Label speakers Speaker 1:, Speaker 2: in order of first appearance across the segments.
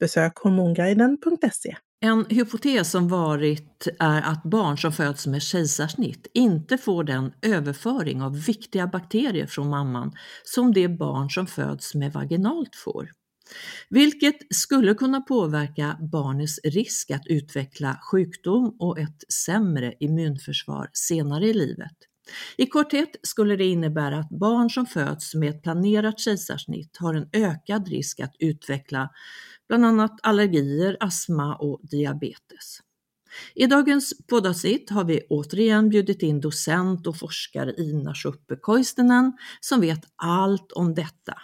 Speaker 1: Besök hormonguiden.se.
Speaker 2: En hypotes som varit är att barn som föds med kejsarsnitt inte får den överföring av viktiga bakterier från mamman som de barn som föds med vaginalt får. Vilket skulle kunna påverka barnets risk att utveckla sjukdom och ett sämre immunförsvar senare i livet. I korthet skulle det innebära att barn som föds med ett planerat kejsarsnitt har en ökad risk att utveckla bland annat allergier, astma och diabetes. I dagens poddavsnitt har vi återigen bjudit in docent och forskare Ina Schuppe Koistinen som vet allt om detta.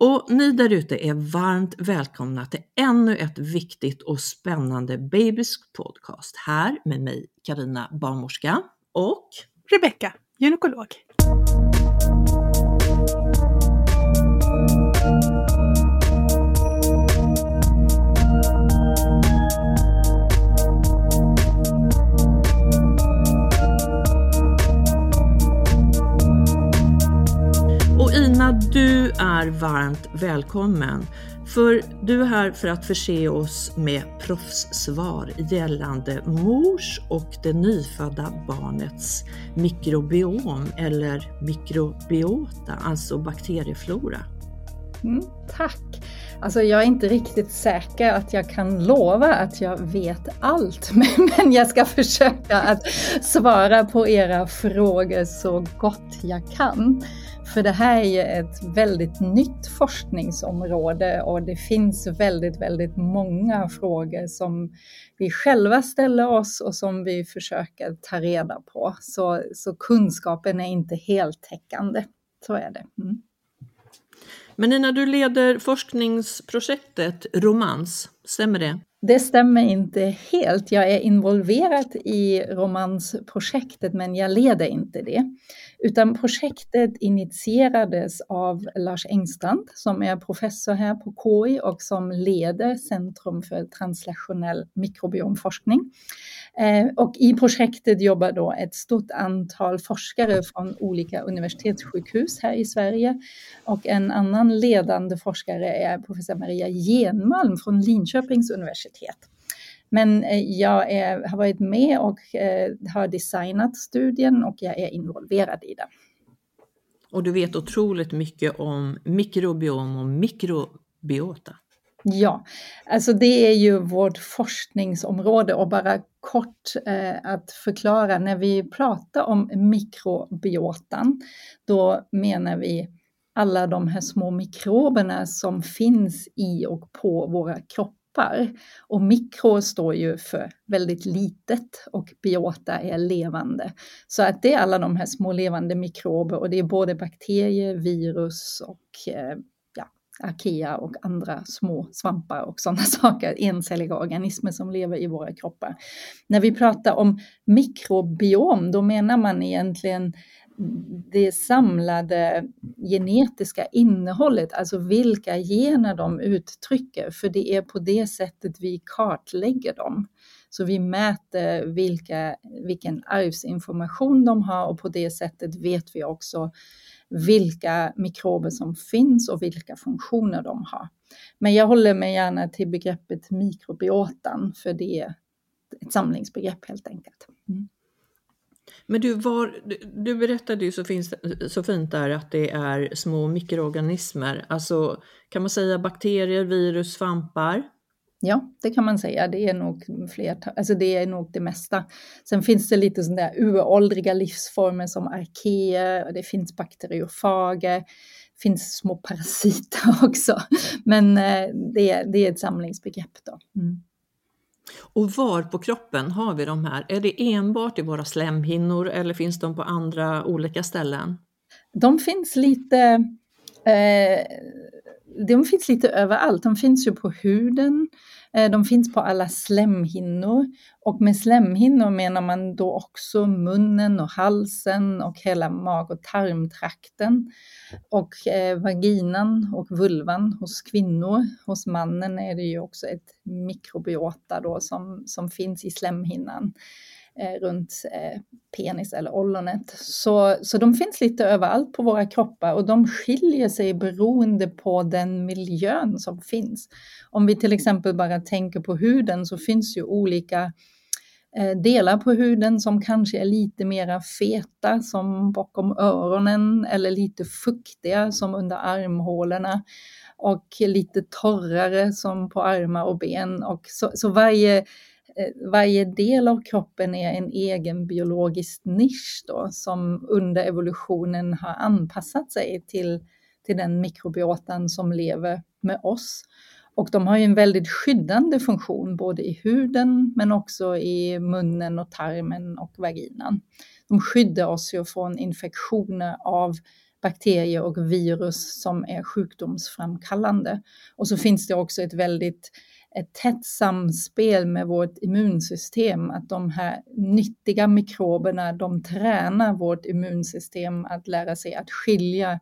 Speaker 2: Och ni där ute är varmt välkomna till ännu ett viktigt och spännande babysk podcast här med mig Karina barnmorska och
Speaker 1: Rebecka, gynekolog.
Speaker 2: Och Ina, du är varmt välkommen. För du är här för att förse oss med proffssvar gällande mors och det nyfödda barnets mikrobiom eller mikrobiota, alltså bakterieflora.
Speaker 3: Mm, tack! Alltså jag är inte riktigt säker att jag kan lova att jag vet allt, men jag ska försöka att svara på era frågor så gott jag kan. För det här är ju ett väldigt nytt forskningsområde och det finns väldigt, väldigt många frågor som vi själva ställer oss och som vi försöker ta reda på. Så, så kunskapen är inte heltäckande. Så är det. Mm.
Speaker 2: Men Nina, du leder forskningsprojektet Romans, stämmer det?
Speaker 3: Det stämmer inte helt. Jag är involverad i romansprojektet men jag leder inte det. Utan projektet initierades av Lars Engstrand som är professor här på KI och som leder Centrum för translationell mikrobiomforskning. Eh, och i projektet jobbar då ett stort antal forskare från olika universitetssjukhus här i Sverige. Och en annan ledande forskare är professor Maria Genmalm från Linköpings universitet. Men eh, jag är, har varit med och eh, har designat studien och jag är involverad i den.
Speaker 2: Och du vet otroligt mycket om mikrobiom och mikrobiota.
Speaker 3: Ja, alltså det är ju vårt forskningsområde och bara kort eh, att förklara när vi pratar om mikrobiotan, då menar vi alla de här små mikroberna som finns i och på våra kroppar kroppar. Och mikro står ju för väldigt litet och biota är levande. Så att det är alla de här små levande mikrober och det är både bakterier, virus och eh, ja, arkea och andra små svampar och sådana saker, encelliga organismer som lever i våra kroppar. När vi pratar om mikrobiom, då menar man egentligen det samlade genetiska innehållet, alltså vilka gener de uttrycker, för det är på det sättet vi kartlägger dem. Så vi mäter vilka, vilken arvsinformation de har och på det sättet vet vi också vilka mikrober som finns och vilka funktioner de har. Men jag håller mig gärna till begreppet mikrobiotan för det är ett samlingsbegrepp helt enkelt. Mm.
Speaker 2: Men du, var, du berättade ju så, finns, så fint där att det är små mikroorganismer, alltså kan man säga bakterier, virus, svampar?
Speaker 3: Ja, det kan man säga. Det är nog flertal, alltså det är nog det mesta. Sen finns det lite sådana där uråldriga livsformer som arkeer, och det finns bakteriofager, det finns små parasiter också. Men eh, det, det är ett samlingsbegrepp då. Mm.
Speaker 2: Och var på kroppen har vi de här? Är det enbart i våra slemhinnor eller finns de på andra olika ställen?
Speaker 3: De finns lite eh, de finns lite överallt. De finns ju på huden, eh, de finns på alla slemhinnor. Och med slemhinnor menar man då också munnen och halsen och hela mag och tarmtrakten. Och eh, vaginan och vulvan hos kvinnor. Hos mannen är det ju också ett mikrobiota då som, som finns i slemhinnan. Eh, runt eh, penis eller ollonet. Så, så de finns lite överallt på våra kroppar och de skiljer sig beroende på den miljön som finns. Om vi till exempel bara tänker på huden så finns ju olika eh, delar på huden som kanske är lite mera feta som bakom öronen eller lite fuktiga som under armhålorna och lite torrare som på armar och ben. Och så, så varje Eh, varje del av kroppen är en egen biologisk nisch då, som under evolutionen har anpassat sig till, till den mikrobiotan som lever med oss. Och de har ju en väldigt skyddande funktion både i huden men också i munnen och tarmen och vaginan. De skyddar oss ju från infektioner av bakterier och virus som är sjukdomsframkallande. Och så finns det också ett väldigt ett tätt samspel med vårt immunsystem, att de här nyttiga mikroberna, de tränar vårt immunsystem att lära sig att skilja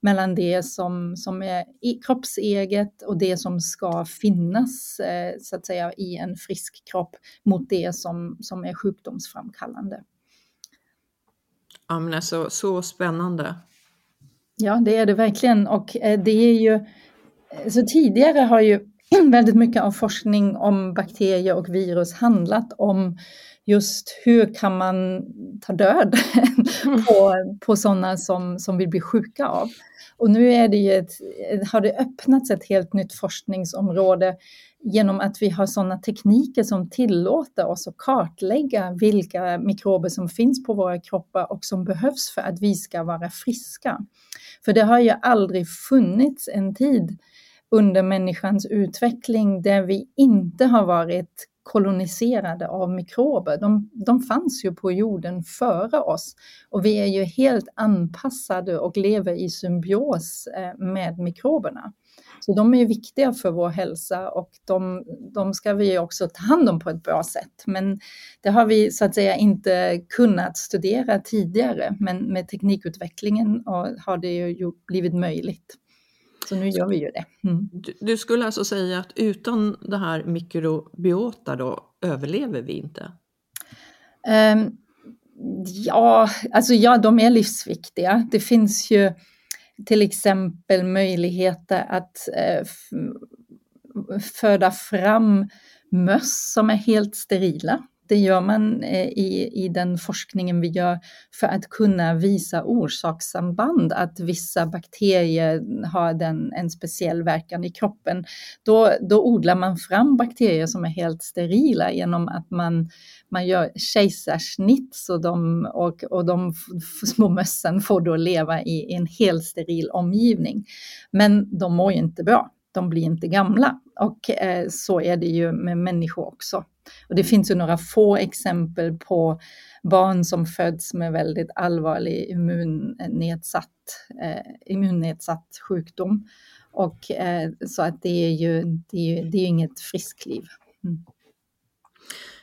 Speaker 3: mellan det som, som är kroppseget och det som ska finnas eh, så att säga i en frisk kropp mot det som, som är sjukdomsframkallande.
Speaker 2: Ja, men alltså, så spännande.
Speaker 3: Ja, det är det verkligen och eh, det är ju så tidigare har ju väldigt mycket av forskning om bakterier och virus handlat om just hur kan man ta död på, på sådana som, som vill bli sjuka av. Och nu är det ett, har det öppnats ett helt nytt forskningsområde genom att vi har sådana tekniker som tillåter oss att kartlägga vilka mikrober som finns på våra kroppar och som behövs för att vi ska vara friska. För det har ju aldrig funnits en tid under människans utveckling där vi inte har varit koloniserade av mikrober. De, de fanns ju på jorden före oss och vi är ju helt anpassade och lever i symbios eh, med mikroberna. Så de är ju viktiga för vår hälsa och de, de ska vi också ta hand om på ett bra sätt. Men det har vi så att säga inte kunnat studera tidigare, men med teknikutvecklingen har det ju blivit möjligt. Så nu gör vi ju det. Mm.
Speaker 2: Du, du, skulle alltså säga att utan det här mikrobiota då överlever vi inte?
Speaker 3: Um, ja, alltså ja, de är livsviktiga. Det finns ju till exempel möjligheter att eh, föda fram möss som är helt sterila. Det gör man eh, i, i den forskningen vi gör för att kunna visa orsakssamband, att vissa bakterier har den, en speciell verkan i kroppen. Då, då odlar man fram bakterier som är helt sterila genom att man, man gör kejsarsnitt så de, och, och de små mössen får då leva i en helt steril omgivning. Men de mår ju inte bra de blir inte gamla. Och eh, så är det ju med människor också. Och det finns ju några få exempel på barn som föds med väldigt allvarlig immunnedsatt, eh, immunnedsatt sjukdom. Och, eh, så att det är ju, det är ju, det är inget friskliv. Mm.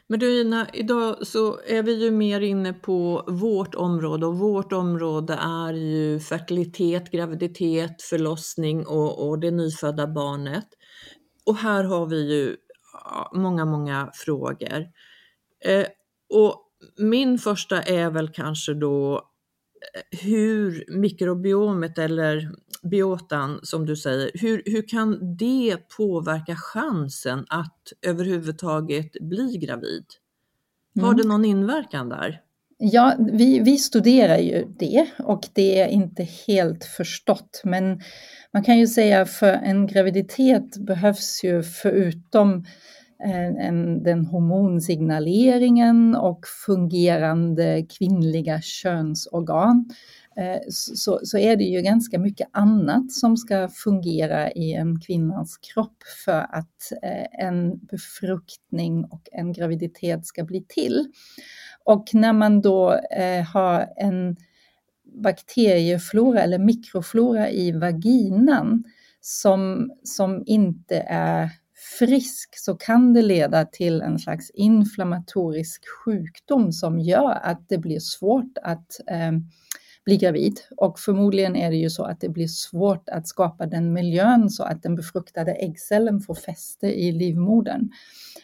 Speaker 2: Men du Ina, idag så är vi ju mer inne på vårt område och vårt område är ju fertilitet, graviditet, förlossning och, och det nyfödda barnet. Och här har vi ju många, många frågor. Eh, och min första är väl kanske då eh, hur mikrobiomet eller biotan som du säger, hur, hur kan det påverka chansen att överhuvudtaget bli gravid? Har mm. det någon inverkan där?
Speaker 3: Ja, vi, vi studerar ju det och det är inte helt förstått. Men man kan ju säga för en graviditet behövs ju förutom eh, en, den hormonsignaleringen och fungerande kvinnliga könsorgan Eh, så, så är det ju ganska mycket annat som ska fungera i en kvinnas kropp för att eh, en befruktning och en graviditet ska bli till. Och när man då eh, har en bakterieflora eller mikroflora i vaginan som, som inte är frisk så kan det leda till en slags inflammatorisk sjukdom som gör att det blir svårt att eh, bli gravid. Och förmodligen är det ju så att det blir svårt att skapa den miljön så att den befruktade äggcellen får fäste i livmodern.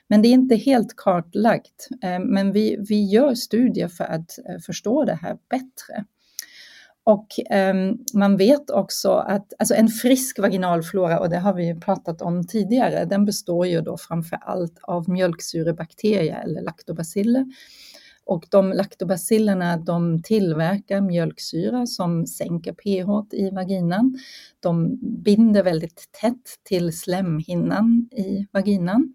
Speaker 3: Men det är inte helt kartlagt. Eh, men vi, vi gör studier för att eh, förstå det här bättre. Och um, man vet också att alltså en frisk vaginalflora, och det har vi pratat om tidigare, den består ju då framför allt av mjölksyrebakterier eller laktobaciller och de laktobacillerna de tillverkar mjölksyra som sänker pH i vaginan. De binder väldigt tätt till slemhinnan i vaginan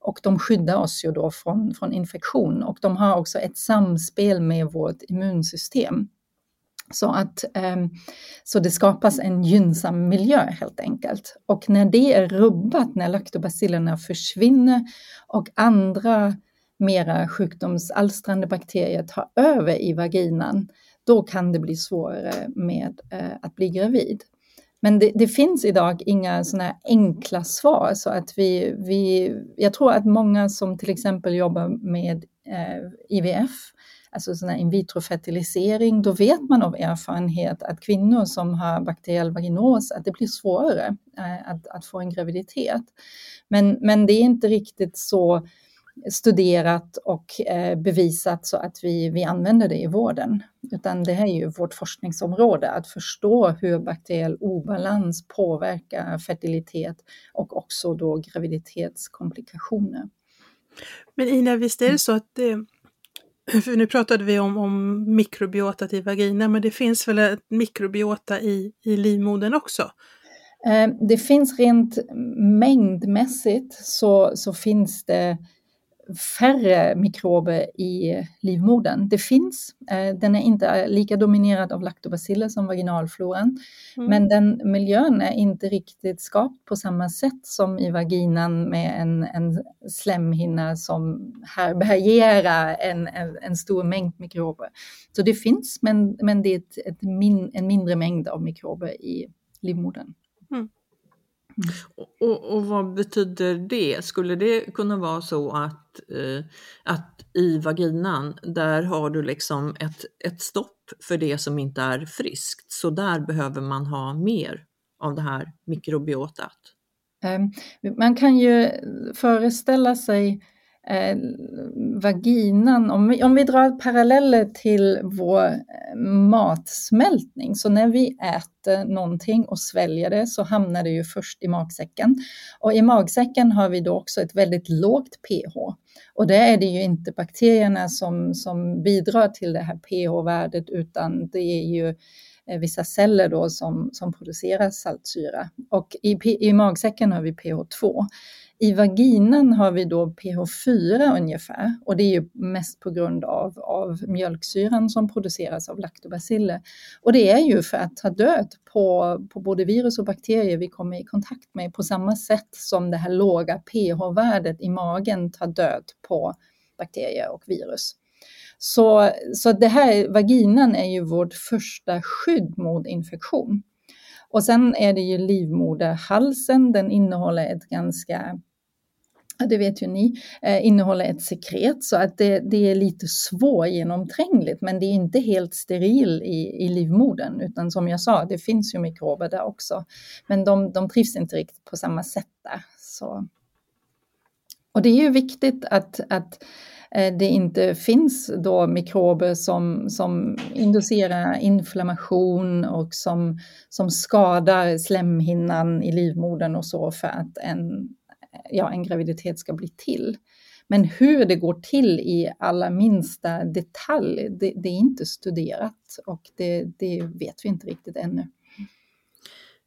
Speaker 3: och de skyddar oss ju då från, från infektion och de har också ett samspel med vårt immunsystem. Så, att, ehm, så det skapas en gynnsam miljö helt enkelt. Och när det är rubbat, när laktobacillerna försvinner och andra mera sjukdomsalstrande bakterier tar över i vaginan, då kan det bli svårare med eh, att bli gravid. Men det, det, finns idag inga sådana enkla svar så att vi, vi, jag tror att många som till exempel jobbar med eh, IVF, alltså sån här in vitro-fertilisering, då vet man av erfarenhet att kvinnor som har bakteriell vaginos, att det blir svårare eh, att, att, få en graviditet. Men, men det är inte riktigt så studerat och eh, bevisat så att vi, vi använder det i vården. Utan det här är ju vårt forskningsområde, att förstå hur bakteriell obalans påverkar fertilitet och också då graviditetskomplikationer.
Speaker 1: Men Ina, visst är det så att det, för nu pratade vi om, om mikrobiotat i vagina, men det finns väl ett mikrobiota i, i livmodern också?
Speaker 3: Eh, det finns rent mängdmässigt så, så finns det färre mikrober i livmodern. Det finns, eh, den är inte lika dominerad av laktobaciller som vaginalfloran, mm. men den miljön är inte riktigt skapt på samma sätt som i vaginan med en, en slemhinna som härbärgerar en, en, en, stor mängd mikrober. Så det finns, men, men det är ett, ett min, en mindre mängd av mikrober i livmodern. Mm.
Speaker 2: Mm. Och, och, vad betyder det? Skulle det kunna vara så att, eh, att i vaginan, där har du liksom ett, ett stopp för det som inte är friskt, så där behöver man ha mer av det här mikrobiotat?
Speaker 3: Ehm, man kan ju föreställa sig eh, vaginan, om vi, om vi drar paralleller till vår eh, matsmältning, så när vi äter någonting och sväljer det så hamnar det ju först i magsäcken. Och i magsäcken har vi då också ett väldigt lågt pH. Och det är det ju inte bakterierna som, som bidrar till det här pH-värdet, utan det är ju eh, vissa celler då som, som producerar saltsyra. Och i, i magsäcken har vi pH2. I vaginan har vi då pH4 ungefär och det är ju mest på grund av, av mjölksyran som produceras av laktobaciller. Och det är ju för att ta död på, på både virus och bakterier vi kommer i kontakt med på samma sätt som det här låga pH-värdet i magen tar död på bakterier och virus. Så, så det här, vaginan är ju vårt första skydd mot infektion. Och sen är det ju livmoderhalsen, den innehåller ett ganska det vet ju ni, eh, innehåller ett sekret så att det, det, är lite svårgenomträngligt men det är inte helt steril i, i livmodern utan som jag sa, det finns ju mikrober där också. Men de, de trivs inte riktigt på samma sätt där. Så. Och det är ju viktigt att, att eh, det inte finns då mikrober som, som inducerar inflammation och som, som skadar slemhinnan i livmodern och så för att en ja, en graviditet ska bli till. Men hur det går till i alla minsta detalj, det, det är inte studerat och det, det, vet vi inte riktigt ännu.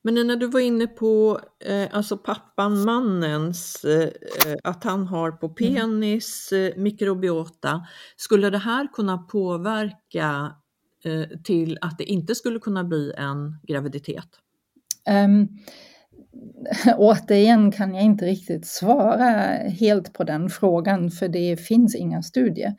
Speaker 2: Men när du var inne på eh, alltså pappan, mannens, eh, att han har på mm. penis eh, mikrobiota, skulle det här kunna påverka eh, till att det inte skulle kunna bli en graviditet? Um,
Speaker 3: återigen kan jag inte riktigt svara helt på den frågan för det finns inga studier.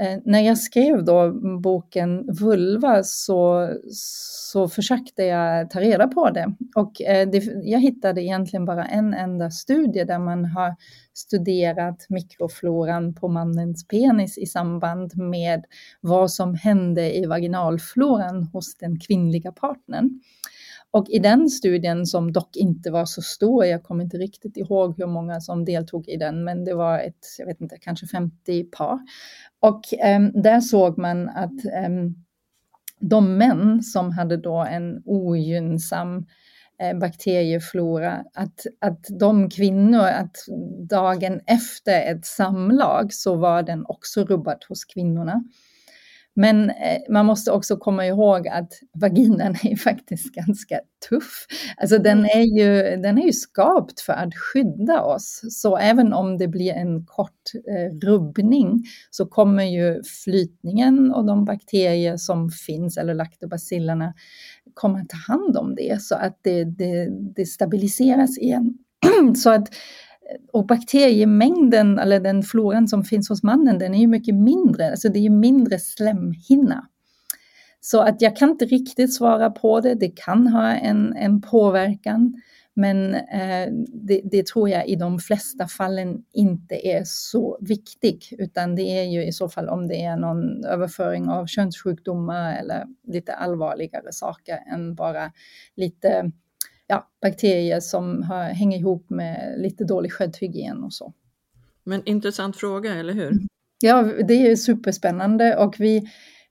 Speaker 3: Eh, när jag skrev då boken Vulva så, så försökte jag ta reda på det och eh, det, jag hittade egentligen bara en enda studie där man har studerat mikrofloran på mannens penis i samband med vad som hände i vaginalfloran hos den kvinnliga partnern. Och i den studien som dock inte var så stor, jag kommer inte riktigt ihåg hur många som deltog i den, men det var ett, jag vet inte, kanske 50 par. Och um, där såg man att um, de män som hade då en ogynnsam eh, bakterieflora, att, att de kvinnor, att dagen efter ett samlag så var den också rubbad hos kvinnorna. Men eh, man måste också komma ihåg att vaginan är faktiskt ganska tuff. Alltså den mm. är ju, den är ju skapt för att skydda oss. Så även om det blir en kort eh, rubbning så kommer ju flytningen och de bakterier som finns, eller laktobacillerna, komma ta hand om det så att det, det, det stabiliseras igen. så att och bakteriemängden, eller den floran som finns hos mannen, den är ju mycket mindre, alltså det är ju mindre slemhinna. Så att jag kan inte riktigt svara på det, det kan ha en, en påverkan, men eh, det, det, tror jag i de flesta fallen inte är så viktigt, utan det är ju i så fall om det är någon överföring av könssjukdomar eller lite allvarligare saker än bara lite ja, bakterier som har, hänger ihop med lite dålig sköldhygien och så.
Speaker 2: Men intressant fråga, eller hur? Mm.
Speaker 3: Ja, det är superspännande och vi,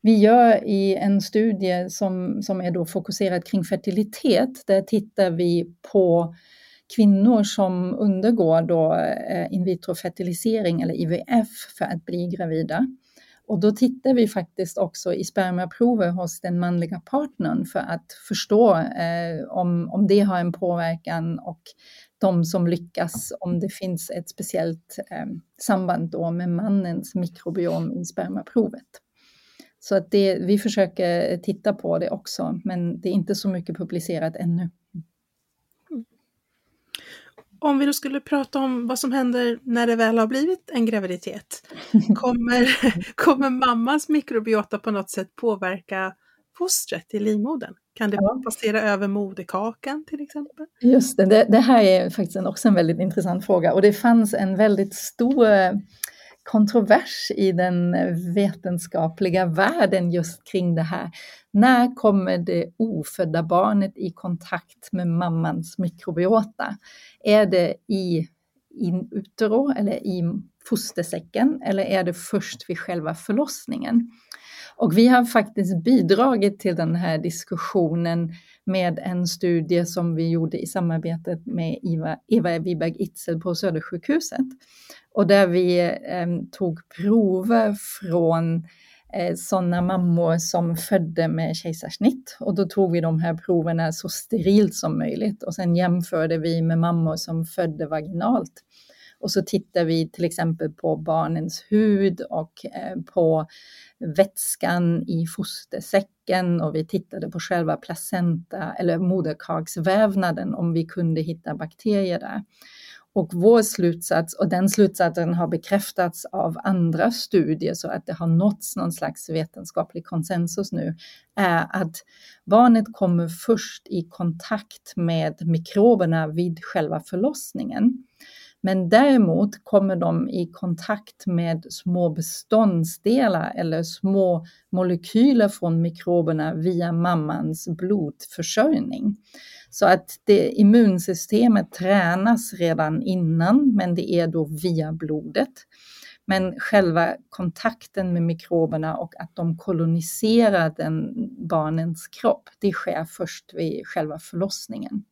Speaker 3: vi gör i en studie som, som är då fokuserad kring fertilitet, där tittar vi på kvinnor som undergår då eh, in vitro-fertilisering eller IVF för att bli gravida. Och då tittar vi faktiskt också i spermaprover hos den manliga partnern för att förstå eh, om, om det har en påverkan och de som lyckas, om det finns ett speciellt eh, samband då med mannens mikrobiom i spermaprovet. Så att det, vi försöker titta på det också, men det är inte så mycket publicerat ännu.
Speaker 1: Om vi då skulle prata om vad som händer när det väl har blivit en graviditet. Kommer, kommer mammans mikrobiota på något sätt påverka fostret i livmodern? Kan det ja. passera över moderkakan till exempel?
Speaker 3: Just det, det, det här är faktiskt också en väldigt intressant fråga och det fanns en väldigt stor kontrovers i den vetenskapliga världen just kring det här. När kommer det ofödda barnet i kontakt med mammans mikrobiota? Är det i in utero eller i fostersäcken eller är det först vid själva förlossningen? Och vi har faktiskt bidragit till den här diskussionen med en studie som vi gjorde i samarbetet med Eva, Eva Wiberg Itzel på Södersjukhuset. Och där vi eh, tog prover från eh, Eh, sådana mammor som födde med kejsarsnitt. Och då tog vi de här proverna så sterilt som möjligt och sen jämförde vi med mammor som födde vaginalt. Och så tittar vi till exempel på barnens hud och eh, på vätskan i fostersäcken och vi tittade på själva placenta eller moderkaksvävnaden om vi kunde hitta bakterier där. Och vår slutsats, och den slutsatsen har bekräftats av andra studier så att det har nåtts någon slags vetenskaplig konsensus nu, är att barnet kommer först i kontakt med mikroberna vid själva förlossningen. Men däremot kommer de i kontakt med små beståndsdelar eller små molekyler från mikroberna via mammans blodförsörjning. Så att det immunsystemet tränas redan innan, men det är då via blodet. Men själva kontakten med mikroberna och att de koloniserar den barnens kropp, det sker först vid själva förlossningen.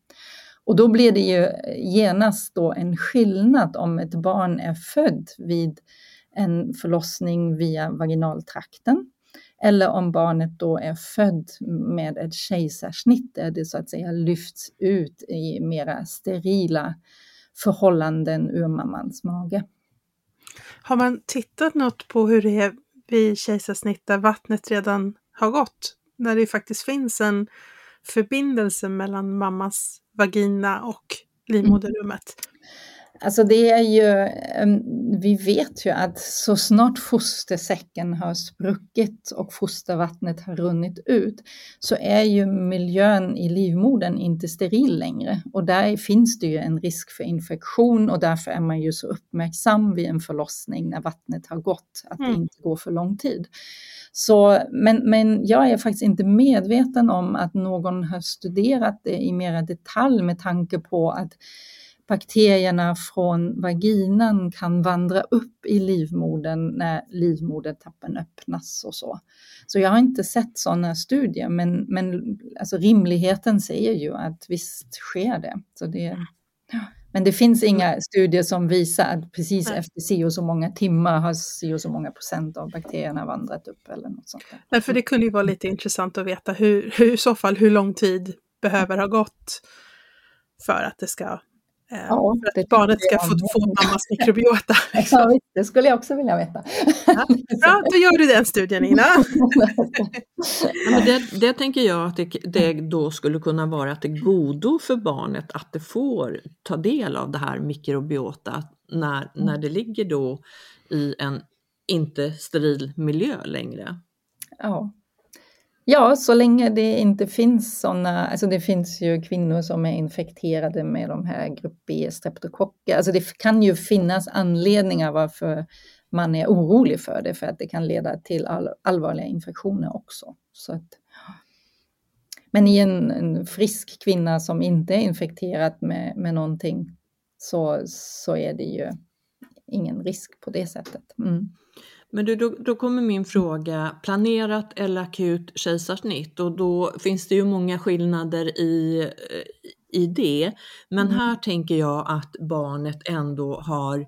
Speaker 3: Och då blir det ju genast då en skillnad om ett barn är född vid en förlossning via vaginaltrakten eller om barnet då är född med ett kejsarsnitt där det så att säga lyfts ut i mera sterila förhållanden ur mammans mage.
Speaker 1: Har man tittat något på hur det är vid kejsarsnitt där vattnet redan har gått? När det faktiskt finns en förbindelse mellan mammas vagina och livmoderrummet?
Speaker 3: Alltså det är ju, vi vet ju att så snart fostersäcken har spruckit och fostervattnet har runnit ut så är ju miljön i livmodern inte steril längre och där finns det ju en risk för infektion och därför är man ju så uppmärksam vid en förlossning när vattnet har gått, att mm. det inte går för lång tid. Så, men, men jag är faktiskt inte medveten om att någon har studerat det i mera detalj med tanke på att bakterierna från vaginan kan vandra upp i livmodern när livmodertappen öppnas och så. Så jag har inte sett sådana studier, men, men alltså rimligheten säger ju att visst sker det. Så det men det finns inga studier som visar att precis efter si och så många timmar har si och så många procent av bakterierna vandrat upp eller något sånt. Där.
Speaker 1: Nej, för det kunde ju vara lite intressant att veta hur, hur i så fall hur lång tid behöver ha gått för att det ska ja, för att barnet ska få, få mammas mikrobiota.
Speaker 3: Liksom. Ja, det skulle jag också vilja veta.
Speaker 1: Ja, bra, då gör du den studien Ina.
Speaker 2: ja, det, det tänker jag att det, det, då skulle kunna vara att det är godo för barnet att det får ta del av det här mikrobiota när, mm. när det ligger då i en inte steril miljö längre.
Speaker 3: Ja, Ja, så länge det inte finns sådana, alltså det finns ju kvinnor som är infekterade med de här grupp B-streptokocker. Alltså det kan ju finnas anledningar varför man är orolig för det, för att det kan leda till all, allvarliga infektioner också. Så att, men i en, en, frisk kvinna som inte är infekterad med, med någonting så, så är det ju ingen risk på det sättet. Mm.
Speaker 2: Men du, då, då, kommer min fråga, planerat eller akut kejsarsnitt? Och då finns det ju många skillnader i, i det. Men mm. här tänker jag att barnet ändå har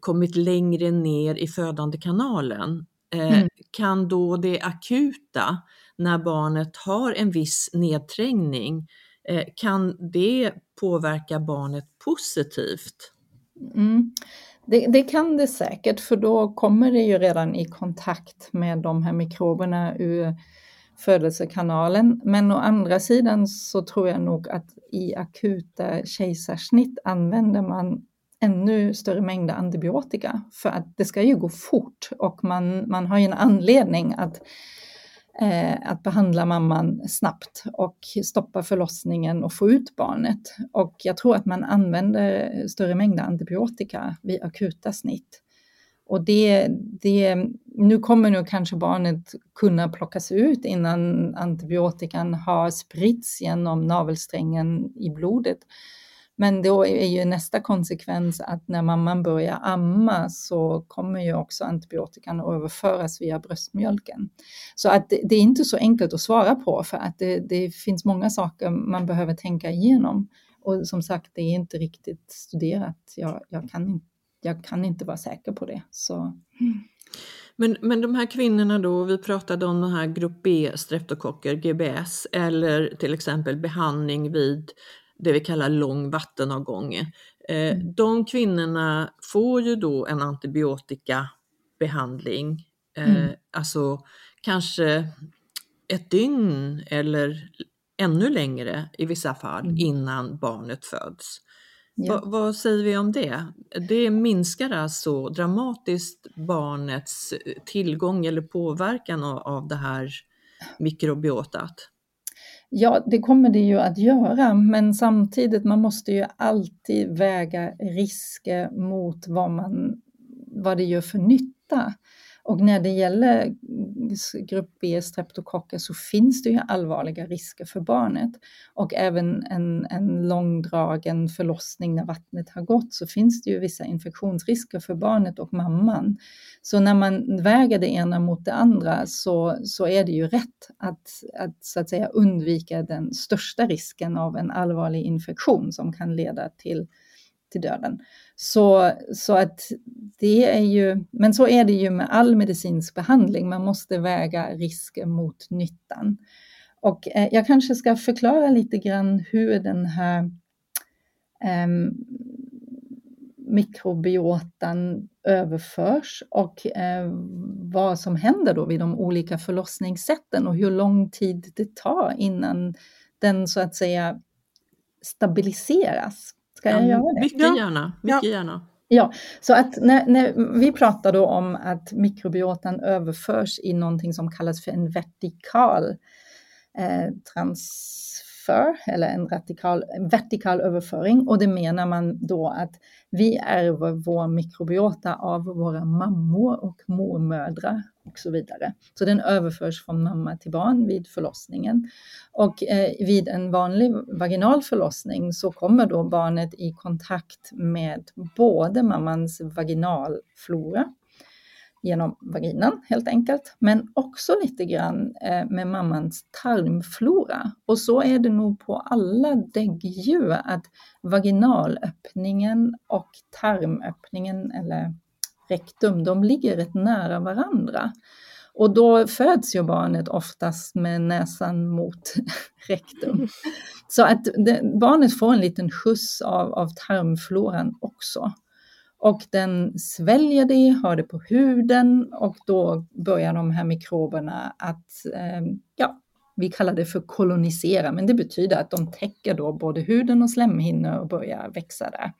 Speaker 2: kommit längre ner i födandekanalen. Eh, mm. Kan då det akuta, när barnet har en viss nedträngning, eh, kan det påverka barnet positivt?
Speaker 3: Mm. Det, det, kan det säkert, för då kommer det ju redan i kontakt med de här mikroberna ur födelsekanalen. Men å andra sidan så tror jag nog att i akuta kejsarsnitt använder man ännu större mängder antibiotika för att det ska ju gå fort och man, man har ju en anledning att Eh, att behandla mamman snabbt och stoppa förlossningen och få ut barnet. Och jag tror att man använder större mängder antibiotika vid akuta snitt. Och det, det, nu kommer nu kanske barnet kunna plockas ut innan antibiotikan har spritts genom navelsträngen i blodet. Men då är ju nästa konsekvens att när mamman börjar amma så kommer ju också antibiotikan att överföras via bröstmjölken. Så att det, det är inte så enkelt att svara på för att det, det, finns många saker man behöver tänka igenom. Och som sagt, det är inte riktigt studerat. Jag, jag, kan, jag kan inte vara säker på det. Så.
Speaker 2: Men, men de här kvinnorna då, vi pratade om de här grupp B streptokocker, GBS, eller till exempel behandling vid det vi kallar lång vattenavgång. Eh, mm. De kvinnorna får ju då en antibiotikabehandling, eh, mm. alltså kanske ett dygn eller ännu längre i vissa fall mm. innan barnet föds. Ja. Va, vad säger vi om det? Det minskar alltså dramatiskt barnets tillgång eller påverkan av, av det här mikrobiotat?
Speaker 3: Ja, det kommer det ju att göra, men samtidigt man måste ju alltid väga risker mot vad, man, vad det gör för nytta. Och när det gäller grupp B streptokocker så finns det ju allvarliga risker för barnet. Och även en, en långdragen förlossning när vattnet har gått så finns det ju vissa infektionsrisker för barnet och mamman. Så när man väger det ena mot det andra så, så är det ju rätt att, att, så att säga, undvika den största risken av en allvarlig infektion som kan leda till till döden. Så, så att det är ju, men så är det ju med all medicinsk behandling, man måste väga risker mot nyttan. Och eh, jag kanske ska förklara lite grann hur den här eh, mikrobiotan överförs och eh, vad som händer då vid de olika förlossningssätten och hur lång tid det tar innan den så att säga stabiliseras. Ska jag göra det?
Speaker 2: Mycket gärna. Mycket ja. gärna.
Speaker 3: Ja, så att när, när, vi pratar då om att mikrobiotan överförs i någonting som kallas för en vertikal eh, transfer eller en vertikal, vertikal överföring och det menar man då att vi ärver vår mikrobiota av våra mammor och mormödrar och så vidare. Så den överförs från mamma till barn vid förlossningen. Och eh, vid en vanlig vaginal förlossning så kommer då barnet i kontakt med både mammans vaginalflora genom vaginan helt enkelt, men också lite grann eh, med mammans tarmflora. Och så är det nog på alla däggdjur att vaginalöppningen och tarmöppningen eller rektum, de ligger rätt nära varandra. Och då föds ju barnet oftast med näsan mot rektum. Så att det, barnet får en liten skjuts av, av tarmfloran också. Och den sväljer det, har det på huden och då börjar de här mikroberna att, eh, ja, vi kallar det för kolonisera, men det betyder att de täcker då både huden och slemhinnor och börjar växa där.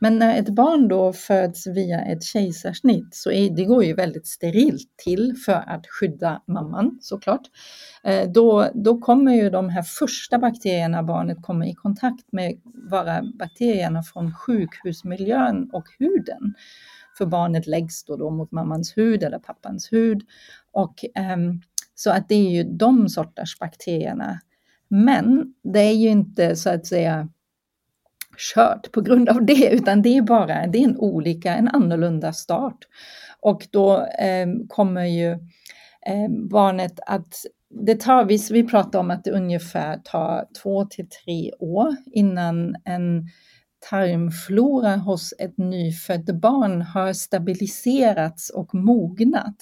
Speaker 3: Men när ett barn då föds via ett kejsarsnitt så är, det går ju väldigt sterilt till för att skydda mamman såklart. Eh, då, då kommer ju de här första bakterierna barnet kommer i kontakt med vara bakterierna från sjukhusmiljön och huden. För barnet läggs då, då mot mammans hud eller pappans hud. Och, um, så att det är ju de sorters bakterierna. Men det är ju inte så att säga kört på grund av det, utan det är bara det är en olika, en annorlunda start. Och då eh, kommer ju eh, barnet att det tar, vi, vi pratar om att det ungefär tar två till tre år innan en tarmflora hos ett nyfött barn har stabiliserats och mognat.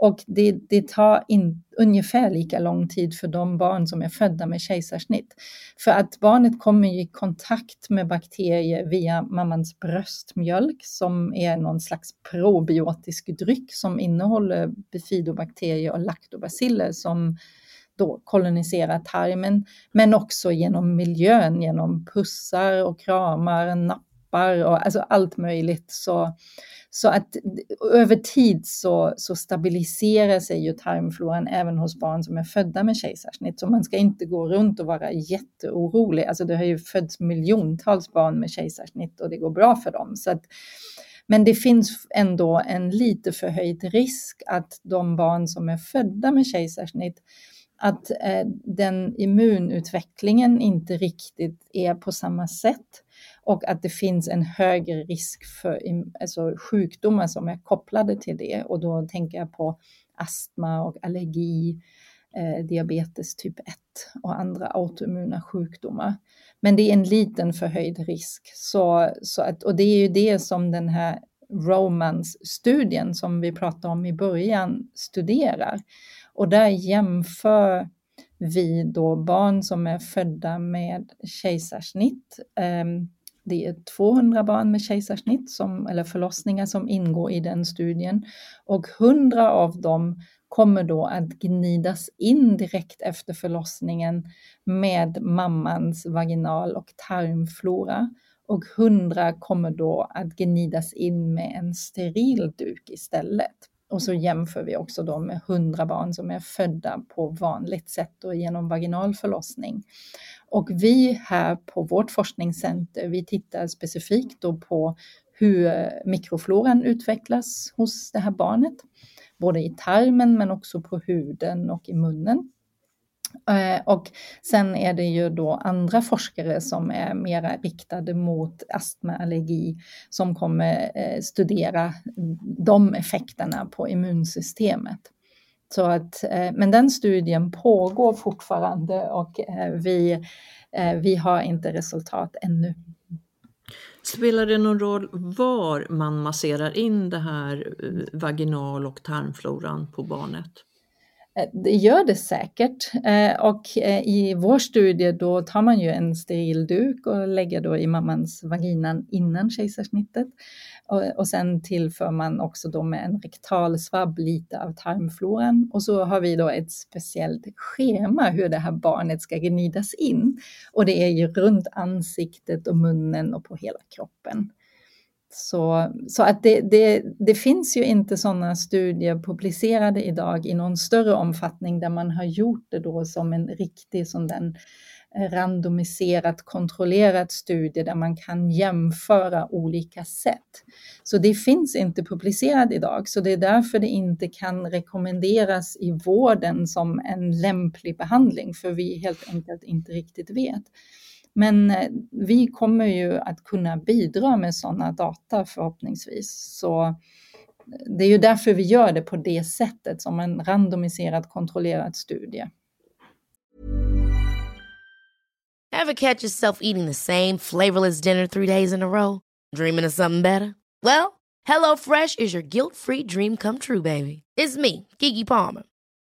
Speaker 3: Och det, det tar in, ungefär lika lång tid för de barn som är födda med kejsarsnitt. För att barnet kommer i kontakt med bakterier via mammans bröstmjölk som är någon slags probiotisk dryck som innehåller bifidobakterier och laktobaciller som då koloniserar tarmen, men också genom miljön, genom pussar och kramar, nappar och alltså allt möjligt. Så så att över tid så, så stabiliserar sig ju tarmfloran även hos barn som är födda med kejsarsnitt. Så man ska inte gå runt och vara jätteorolig. Alltså det har ju fötts miljontals barn med kejsarsnitt och det går bra för dem. Så att, men det finns ändå en lite förhöjd risk att de barn som är födda med kejsarsnitt att eh, den immunutvecklingen inte riktigt är på samma sätt och att det finns en högre risk för alltså, sjukdomar som är kopplade till det. Och då tänker jag på astma och allergi, eh, diabetes typ 1 och andra autoimmuna sjukdomar. Men det är en liten förhöjd risk. Så, så att, och det är ju det som den här Romance-studien som vi pratade om i början studerar. Och där jämför vi då barn som är födda med kejsarsnitt eh, det är 200 barn med kejsarsnitt som, eller förlossningar som ingår i den studien och 100 av dem kommer då att gnidas in direkt efter förlossningen med mammans vaginal och tarmflora. och 100 kommer då att gnidas in med en steril duk istället. Och så jämför vi också då med 100 barn som är födda på vanligt sätt och genom vaginal förlossning. Och vi här på vårt forskningscenter, vi tittar specifikt då på hur mikrofloran utvecklas hos det här barnet, både i tarmen men också på huden och i munnen. Eh, och sen är det ju då andra forskare som är mera riktade mot astmaallergi som kommer eh, studera de effekterna på immunsystemet. Så att, eh, men den studien pågår fortfarande och vi, vi har inte resultat ännu.
Speaker 2: Spelar det någon roll var man masserar in det här vaginal och tarmfloran på barnet?
Speaker 3: Eh, det gör det säkert. Eh, och eh, i vår studie då tar man ju en steril duk och lägger då i mammans vagina innan kejsarsnittet. Och sen tillför man också då med en rektalsvabb lite av tarmfloran. Och så har vi då ett speciellt schema hur det här barnet ska gnidas in. Och det är ju runt ansiktet och munnen och på hela kroppen. Så, så att det, det, det finns ju inte sådana studier publicerade idag i någon större omfattning där man har gjort det då som en riktig som den eh, randomiserat kontrollerat studie där man kan jämföra olika sätt. Så det finns inte publicerat idag, så det är därför det inte kan rekommenderas i vården som en lämplig behandling, för vi helt enkelt inte riktigt vet. Men eh, vi kommer ju att kunna bidra med sådana data förhoppningsvis. Så eh, det är ju därför vi gör det på det sättet, som en randomiserad kontrollerad studie.
Speaker 4: Have catch yourself eating the same flavorless dinner three days in a row? Dreaming of something better? Well, hello fresh is your guilt free dream come true baby. It's me, Gigi Palmer.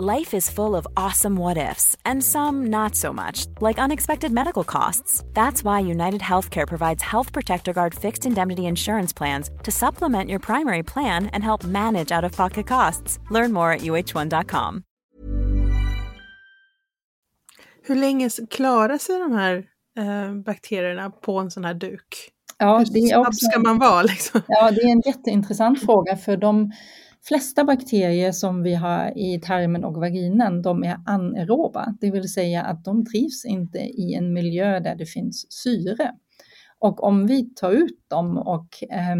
Speaker 5: Life is full of awesome what ifs and some not so much, like unexpected medical costs. That's why United Healthcare provides Health Protector Guard fixed indemnity insurance plans to supplement your primary plan and help manage out of pocket costs. Learn more at uh1.com.
Speaker 1: Hur länge klarar sig de här eh, bakterierna på en sån här duk?
Speaker 3: Ja,
Speaker 1: det är också, ska man vara? Liksom?
Speaker 3: Ja, det är en jätteintressant fråga för de flesta bakterier som vi har i tarmen och vaginan, de är anaeroba, det vill säga att de trivs inte i en miljö där det finns syre. Och om vi tar ut dem och eh,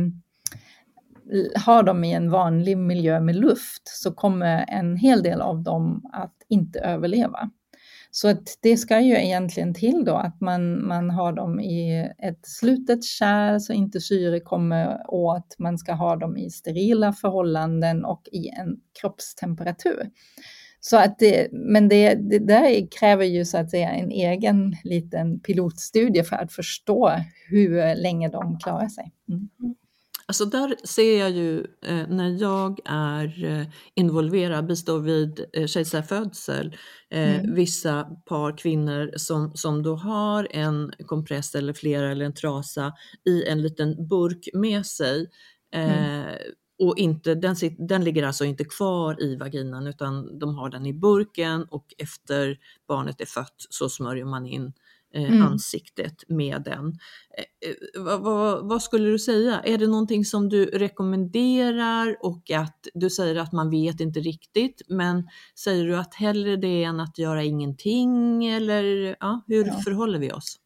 Speaker 3: har dem i en vanlig miljö med luft så kommer en hel del av dem att inte överleva. Så att det ska ju egentligen till då att man, man har dem i ett slutet kärl så inte syre kommer åt. Man ska ha dem i sterila förhållanden och i en kroppstemperatur. Så att det, men det, det där kräver ju så att säga en egen liten pilotstudie för att förstå hur länge de klarar sig. Mm. mm.
Speaker 2: Alltså där ser jag ju eh, när jag är eh, involverad, bistår vid eh, kejsarfödsel, eh, mm. vissa par kvinnor som, som då har en kompress eller flera eller en trasa i en liten burk med sig. Mm. Eh, och inte, den, den ligger alltså inte kvar i vaginan utan de har den i burken och efter barnet är fött så smörjer man in mm. ansiktet med den. Eh, eh, vad, vad, vad, skulle du säga? Är det någonting som du rekommenderar och att du säger att man vet inte riktigt, men säger du att hellre det än att göra ingenting eller ja, hur ja. förhåller vi oss?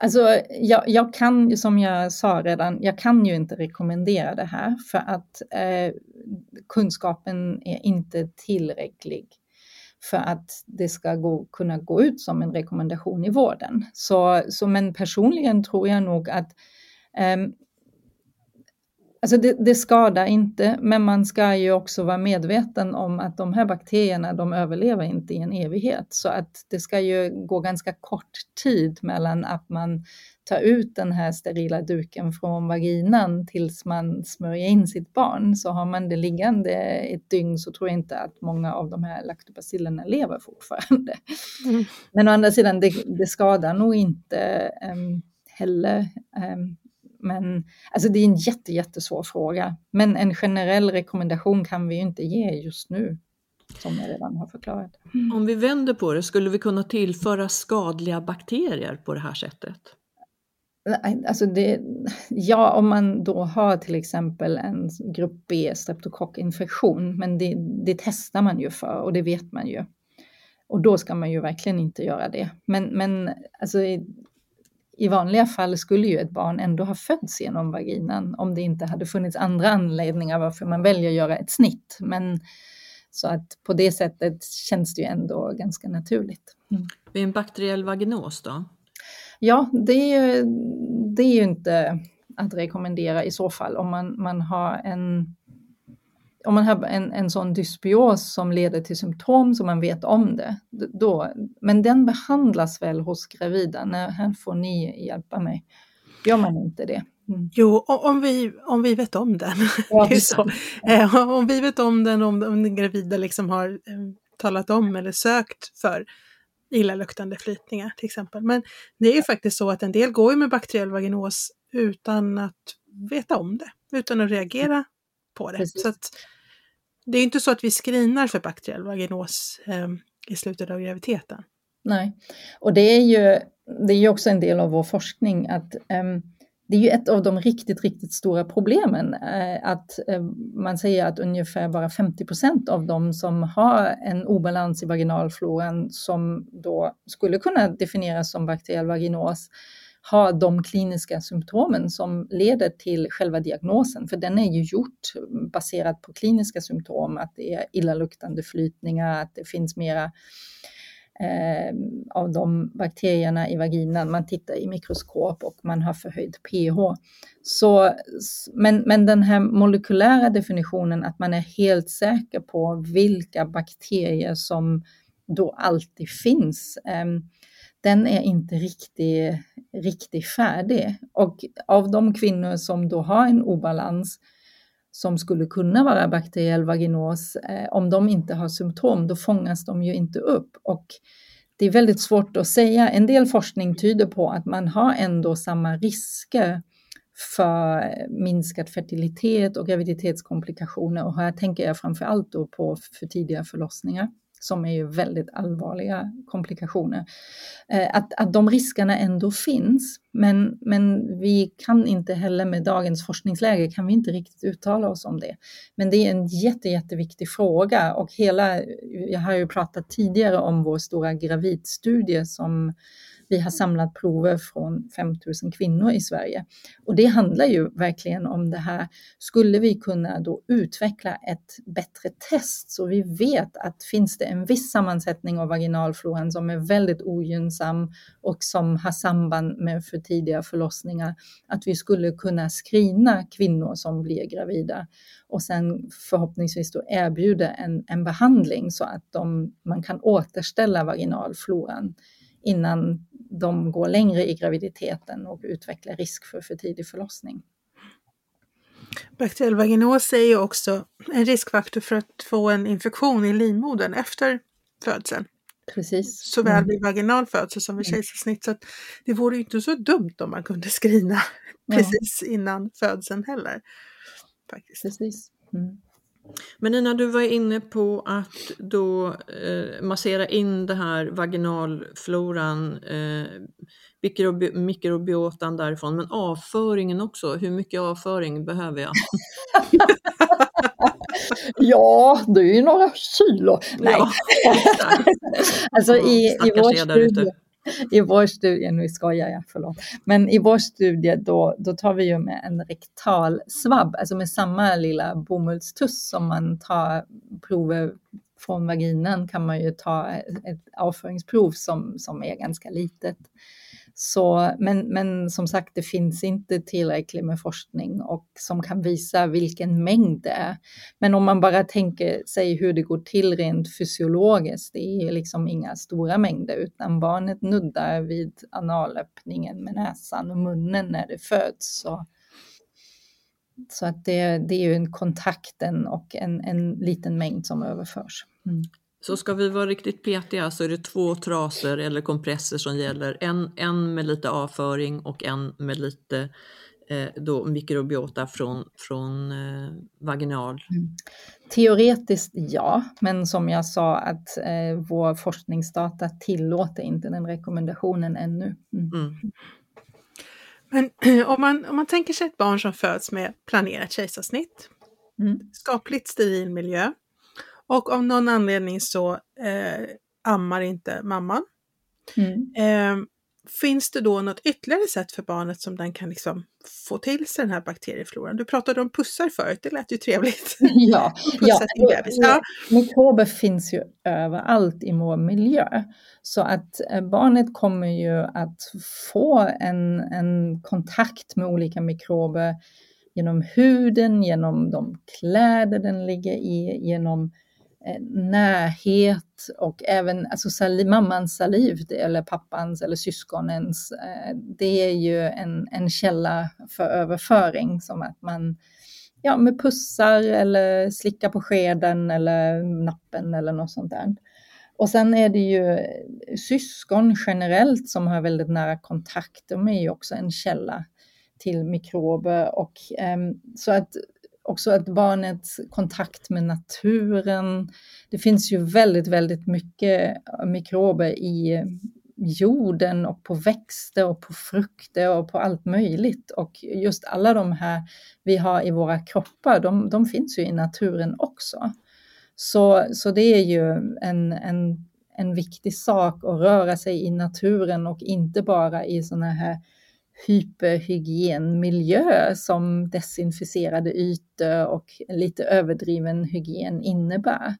Speaker 3: Alltså, jag, jag, kan, som jag sa redan, jag kan ju inte rekommendera det här för att eh, kunskapen är inte tillräcklig för att det ska gå, kunna gå ut som en rekommendation i vården. Så, så men personligen tror jag nog att um, Alltså det, det, skadar inte, men man ska ju också vara medveten om att de här bakterierna, de överlever inte i en evighet. Så att det ska ju gå ganska kort tid mellan att man tar ut den här sterila duken från vaginan tills man smörjer in sitt barn. Så har man det liggande ett dygn så tror jag inte att många av de här laktobacillerna lever fortfarande. Mm. Men å andra sidan, det, det skadar nog inte um, heller. Um, men alltså det är en jätte, jättesvår fråga. Men en generell rekommendation kan vi ju inte ge just nu, som jag redan har förklarat.
Speaker 2: Om vi vänder på det, skulle vi kunna tillföra skadliga bakterier på det här sättet?
Speaker 3: Alltså det, ja, om man då har till exempel en grupp B streptokockinfektion, men det, det testar man ju för och det vet man ju. Och då ska man ju verkligen inte göra det. Men, men alltså, i vanliga fall skulle ju ett barn ändå ha fötts genom vaginan om det inte hade funnits andra anledningar varför man väljer att göra ett snitt. Men så att på det sättet känns det ju ändå ganska naturligt.
Speaker 2: Mm. Vid en bakteriell vaginos då?
Speaker 3: Ja, det är, ju, det är ju inte att rekommendera i så fall om man, man har en om man har en, en sån dysbios som leder till symptom så man vet om det, då, men den behandlas väl hos gravida, när här får ni hjälpa mig. Gör man inte det?
Speaker 1: Mm. Jo, om vi, om vi vet om den. Ja. Eh, om vi vet om den, om, om den gravida liksom har eh, talat om eller sökt för illaluktande flytningar till exempel. Men det är ju faktiskt så att en del går med bakteriell vaginos utan att veta om det, utan att reagera på det. Precis. Så att, det är inte så att vi screenar för bakteriell vaginos eh, i slutet av graviditeten.
Speaker 3: Nej, och det är ju det är ju också en del av vår forskning att eh, det är ju ett av de riktigt, riktigt stora problemen eh, att eh, man säger att ungefär bara 50 procent av de som har en obalans i vaginalfloran som då skulle kunna definieras som bakteriell vaginos ha de kliniska symptomen som leder till själva diagnosen, för den är ju gjort baserat på kliniska symptom, att det är illaluktande flytningar, att det finns mera eh, av de bakterierna i vaginan. Man tittar i mikroskop och man har förhöjd pH. Så, men, men den här molekylära definitionen att man är helt säker på vilka bakterier som då alltid finns. Eh, den är inte riktigt, riktigt färdig. Och av de kvinnor som då har en obalans som skulle kunna vara bakteriell vaginos, eh, om de inte har symptom, då fångas de ju inte upp. Och det är väldigt svårt att säga. En del forskning tyder på att man har ändå samma risker för minskad fertilitet och graviditetskomplikationer. Och här tänker jag framför allt då på för tidiga förlossningar som är ju väldigt allvarliga komplikationer. Eh, att, att de riskerna ändå finns, men, men vi kan inte heller med dagens forskningsläge kan vi inte riktigt uttala oss om det. Men det är en jätte, jätteviktig fråga och hela, jag har ju pratat tidigare om vår stora gravidstudie som vi har samlat prover från 5000 kvinnor i Sverige. Och det handlar ju verkligen om det här, skulle vi kunna då utveckla ett bättre test så vi vet att finns det en viss sammansättning av vaginalfloran som är väldigt ogynnsam och som har samband med för tidiga förlossningar, att vi skulle kunna screena kvinnor som blir gravida och sen förhoppningsvis då erbjuda en, en behandling så att de, man kan återställa vaginalfloran innan de går längre i graviditeten och utvecklar risk för för tidig förlossning.
Speaker 1: Bakteriell vaginos är ju också en riskfaktor för att få en infektion i livmodern efter födseln.
Speaker 3: Precis.
Speaker 1: Såväl vid vaginal födsel som vid mm. kejsarsnitt. Så det vore ju inte så dumt om man kunde screena precis innan födseln heller. Faktiskt.
Speaker 3: Precis. Mm.
Speaker 2: Men Nina, du var inne på att då eh, massera in det här vaginalfloran, eh, mikrobi mikrobiotan därifrån, men avföringen också. Hur mycket avföring behöver jag?
Speaker 3: ja, det är ju några kilo. Nej, ja, alltså i, i vår studie i vår studie, nu skojar jag, förlåt, men i vår studie då, då tar vi ju med en rektal svabb, alltså med samma lilla bomullstuss som man tar prover från vaginan kan man ju ta ett avföringsprov som, som är ganska litet. Så, men, men som sagt, det finns inte tillräckligt med forskning och som kan visa vilken mängd det är. Men om man bara tänker sig hur det går till rent fysiologiskt, det är liksom inga stora mängder, utan barnet nuddar vid analöppningen med näsan och munnen när det föds. Så, så att det, det är ju en kontakten och en, en liten mängd som överförs. Mm.
Speaker 2: Så ska vi vara riktigt petiga så är det två traser eller kompresser som gäller. En, en med lite avföring och en med lite eh, då mikrobiota från, från eh, vaginal. Mm.
Speaker 3: Teoretiskt ja, men som jag sa att eh, vår forskningsdata tillåter inte den rekommendationen ännu. Mm. Mm.
Speaker 1: Men om man, om man tänker sig ett barn som föds med planerat kejsarsnitt, mm. skapligt steril miljö, och av någon anledning så eh, ammar inte mamman. Mm. Eh, finns det då något ytterligare sätt för barnet som den kan liksom få till sig den här bakteriefloran? Du pratade om pussar förut, det lät ju trevligt.
Speaker 3: Ja, ja, ja. mikrober finns ju överallt i vår miljö. Så att eh, barnet kommer ju att få en, en kontakt med olika mikrober genom huden, genom de kläder den ligger i, genom Eh, närhet och även alltså saliv, mammans saliv eller pappans eller syskonens. Eh, det är ju en, en källa för överföring som att man ja, med pussar eller slickar på skeden eller nappen eller något sånt där. Och sen är det ju syskon generellt som har väldigt nära kontakt. De är ju också en källa till mikrober och um, så att också att barnets kontakt med naturen. Det finns ju väldigt, väldigt mycket eh, mikrober i jorden och på växter och på frukter och på allt möjligt. Och just alla de här vi har i våra kroppar, de, de finns ju i naturen också. Så, så det är ju en, en, en viktig sak att röra sig i naturen och inte bara i sådana här hyperhygienmiljö som desinficerade ytor och lite överdriven hygien innebär.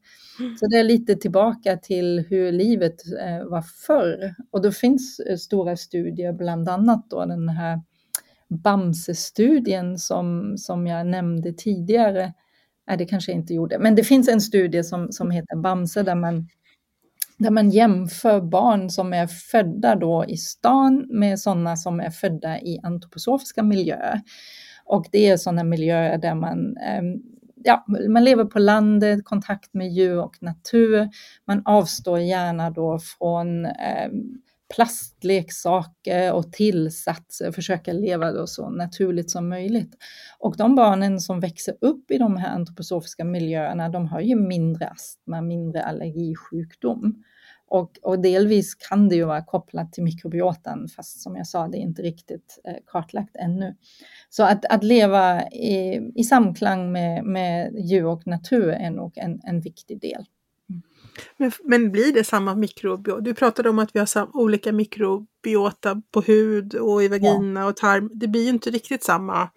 Speaker 3: Så det är lite tillbaka till hur livet eh, var förr. Och då finns eh, stora studier, bland annat då den här Bamse-studien som, som jag nämnde tidigare. Nej, det kanske jag inte gjorde, men det finns en studie som, som heter Bamse där man där man jämför barn som är födda då i stan med sådana som är födda i antroposofiska miljöer. Och det är sådana miljöer där man, ehm, ja, man lever på landet, kontakt med djur och natur. Man avstår gärna då från ehm, plastleksaker och tillsatser, försöka leva då så naturligt som möjligt. Och de barnen som växer upp i de här antroposofiska miljöerna, de har ju mindre astma, mindre allergisjukdom. Och, och, delvis kan det ju vara kopplat till mikrobiotan, fast som jag sa, det är inte riktigt eh, kartlagt ännu. Så att, att leva i, i samklang med, med djur och natur är nog en, en viktig del.
Speaker 1: Men, men blir det samma mikrobiota? Du pratade om att vi har sam, olika mikrobiota på hud och i vagina ja. och tarm. Det blir ju inte riktigt samma.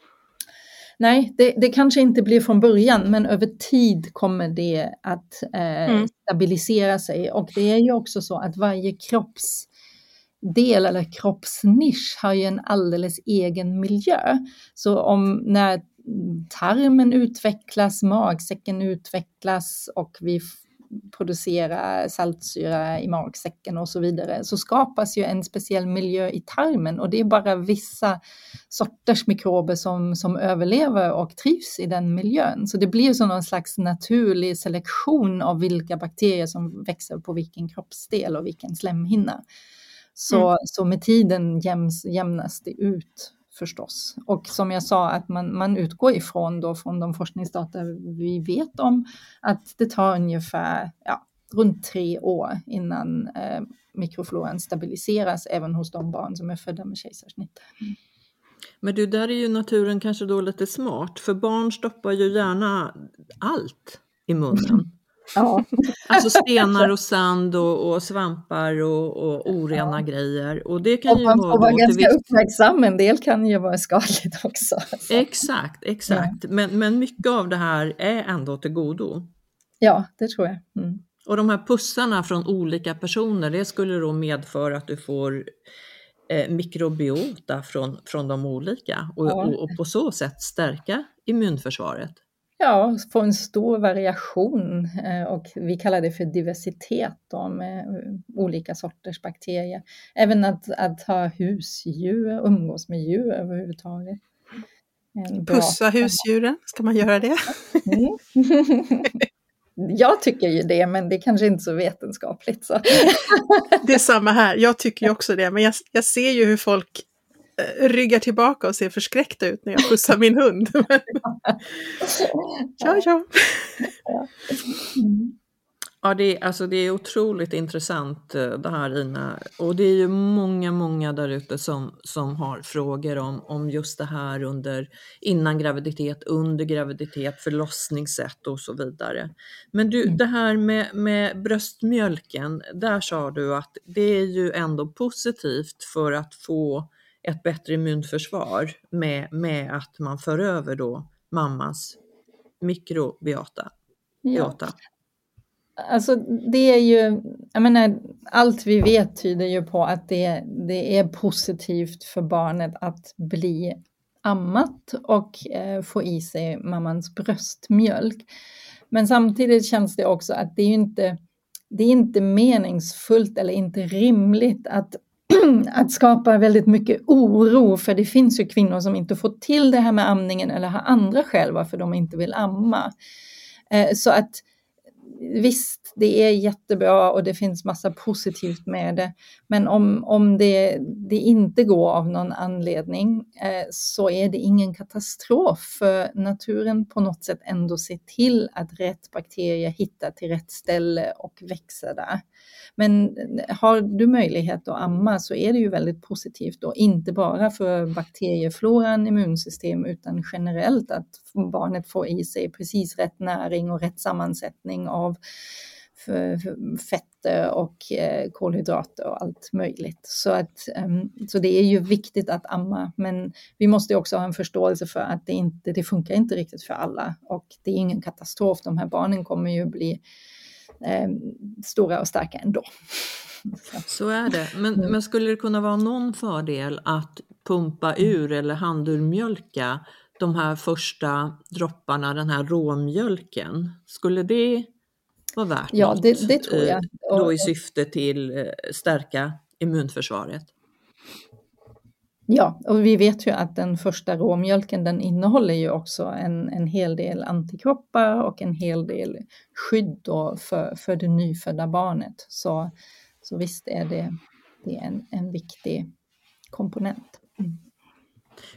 Speaker 3: Nej, det, det, kanske inte blir från början, men över tid kommer det att eh, mm. stabilisera sig. Och det är ju också så att varje kroppsdel eller kroppsnisch har ju en alldeles egen miljö. Så om när tarmen utvecklas, magsäcken utvecklas och vi producera saltsyra i magsäcken och så vidare, så skapas ju en speciell miljö i tarmen och det är bara vissa sorters mikrober som, som överlever och trivs i den miljön. Så det blir som någon slags naturlig selektion av vilka bakterier som växer på vilken kroppsdel och vilken slemhinna. Så, mm. så med tiden jäms, jämnas det ut förstås. Och som jag sa, att man, man utgår ifrån då från de forskningsdata vi vet om att det tar ungefär ja, runt tre år innan eh, mikrofloran stabiliseras även hos de barn som är födda med kejsarsnitt. Mm.
Speaker 2: Men du, där är ju naturen kanske då lite smart, för barn stoppar ju gärna allt i munnen. Ja. Alltså stenar och sand och, och svampar och, och orena ja. grejer. Och det kan
Speaker 3: och
Speaker 2: ju
Speaker 3: man får vara ganska viss... uppmärksam, en del kan ju vara skadligt också.
Speaker 2: Så. Exakt, exakt. Ja. Men, men mycket av det här är ändå till godo.
Speaker 3: Ja, det tror jag. Mm.
Speaker 2: Och de här pussarna från olika personer, det skulle då medföra att du får eh, mikrobiota från, från de olika och,
Speaker 3: Ja.
Speaker 2: och, och på så sätt stärka immunförsvaret.
Speaker 3: Ja, få en stor variation eh, och vi kallar det för diversitet då, med eh, olika sorters bakterier. Även att, att ha husdjur, umgås med djur överhuvudtaget.
Speaker 1: Pussa husdjuren, ska man göra det?
Speaker 3: Mm. Jag tycker ju det, men det är kanske inte så vetenskapligt. Så.
Speaker 1: Det är samma här, jag tycker ju också det, men jag, jag ser ju hur folk ryggar tillbaka och ser förskräckta ut när jag pussar min hund. ja, ja.
Speaker 2: Ja, det är, alltså det är otroligt intressant eh, det här Ina. Och det är ju många, många där ute som, som har frågor om, om just det här under innan graviditet, under graviditet, förlossningssätt och så vidare. Men du,
Speaker 3: Mm.
Speaker 2: det här med, med bröstmjölken, där sa du att det är ju ändå positivt för att få ett bättre immunförsvar med, med att man för över då mammas mikrobiota.
Speaker 3: Ja. Alltså det är ju, jag menar, allt vi vet tyder ju på att det, det är positivt för barnet att bli ammat och eh, få i sig mammans bröstmjölk. Men samtidigt känns det också att det är inte, det är inte meningsfullt eller inte rimligt att, att skapa väldigt mycket oro, för det finns ju kvinnor som inte får till det här med amningen eller har andra skäl varför de inte vill amma. Eh, så att visst, det är jättebra och det finns massa positivt med det. Men om, om det, det inte går av någon anledning eh, så är det ingen katastrof. För naturen på något sätt ändå ser till att rätt bakterier hittar till rätt ställe och växer där. Men eh, har du möjlighet att amma så är det ju väldigt positivt och inte bara för bakteriefloran, immunsystem, utan generellt att barnet får i sig precis rätt näring och rätt sammansättning av för fetter och eh, kolhydrater och allt möjligt. Så, att, ehm, så det är ju viktigt att amma, men vi måste också ha en förståelse för att det inte det funkar inte riktigt för alla och det är ingen katastrof. De här barnen kommer ju bli eh, stora och starka ändå. Så.
Speaker 2: Så är det. Men,
Speaker 3: Mm.
Speaker 2: men skulle det kunna vara någon fördel att pumpa ur eller handurmjölka de här första dropparna, den här råmjölken? Skulle det vara värt
Speaker 3: Ja,
Speaker 2: något?
Speaker 3: det, det tror
Speaker 2: eh,
Speaker 3: jag.
Speaker 2: Då i syfte till eh, stärka immunförsvaret.
Speaker 3: Ja, och vi vet ju att den första råmjölken den innehåller ju också en, en hel del antikroppar och en hel del skydd för, för det nyfödda barnet. Så, så visst är det, det är en, en viktig komponent. Mm.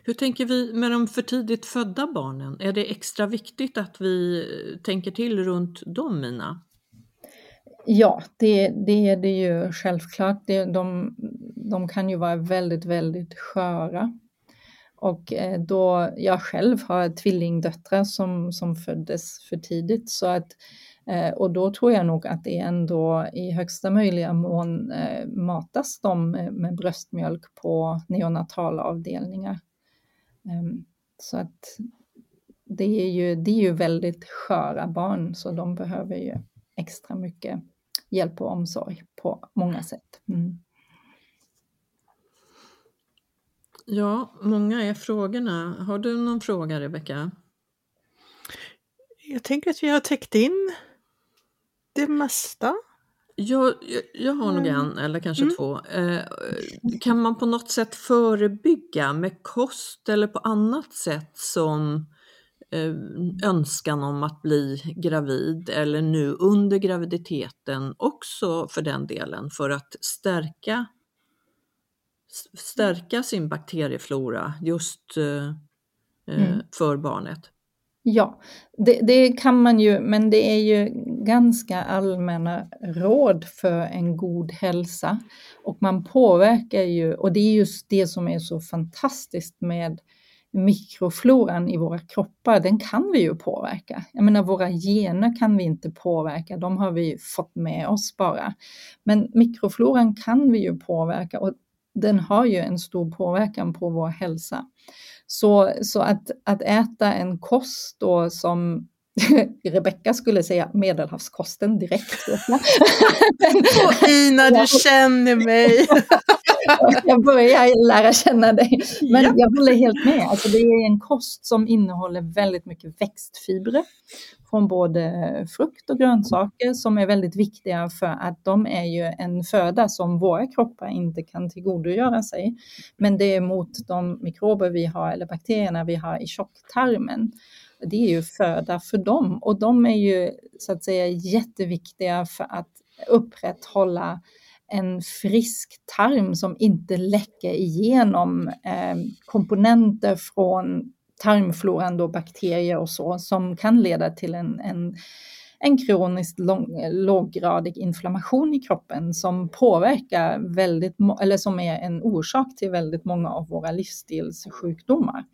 Speaker 2: Hur tänker vi med de för tidigt födda barnen? Är det extra viktigt att vi eh, tänker till runt dem, Mina?
Speaker 3: Ja, det, det är det ju självklart. Det, de, de kan ju vara väldigt, väldigt sköra. Och eh, då jag själv har tvillingdöttrar som, som föddes för tidigt så att eh, och då tror jag nog att det ändå i högsta möjliga mån eh, matas de med, bröstmjölk på neonatala avdelningar. Ehm, så att det är, ju, det är ju väldigt sköra barn så de behöver ju extra mycket hjälp och omsorg på många sätt. Mm.
Speaker 2: Ja, många är frågorna. Har du någon fråga, Rebecka?
Speaker 1: Jag tänker att vi har täckt in det mesta.
Speaker 2: Jag, jag, jag har nog en eller kanske
Speaker 1: Mm.
Speaker 2: två. Eh, kan man på något sätt förebygga med kost eller på annat sätt som eh, önskan om att bli gravid eller nu under graviditeten också för den delen för att stärka, stärka sin bakterieflora just eh, eh,
Speaker 3: Mm.
Speaker 2: för barnet?
Speaker 3: Ja, det, det kan man ju, men det är ju ganska allmänna råd för en god hälsa. Och man påverkar ju, och det är just det som är så fantastiskt med mikrofloran i våra kroppar, den kan vi ju påverka. Jag menar våra gener kan vi inte påverka, de har vi fått med oss bara. Men mikrofloran kan vi ju påverka och den har ju en stor påverkan på vår hälsa. Så, så att, att äta en kost då som Rebecka skulle säga medelhavskosten direkt.
Speaker 1: Så Ina, du känner mig!
Speaker 3: jag börjar lära känna dig. Men ja. jag håller helt med. Alltså det är en kost som innehåller väldigt mycket växtfibrer från både frukt och grönsaker som är väldigt viktiga för att de är ju en föda som våra kroppar inte kan tillgodogöra sig. Men det är mot de mikrober vi har eller bakterierna vi har i tjocktarmen det är ju föda för dem och de är ju så att säga jätteviktiga för att upprätthålla en frisk tarm som inte läcker igenom eh, komponenter från tarmfloran, då bakterier och så, som kan leda till en, en, en kroniskt lång, låggradig inflammation i kroppen som påverkar väldigt, eller som är en orsak till väldigt många av våra livsstilssjukdomar.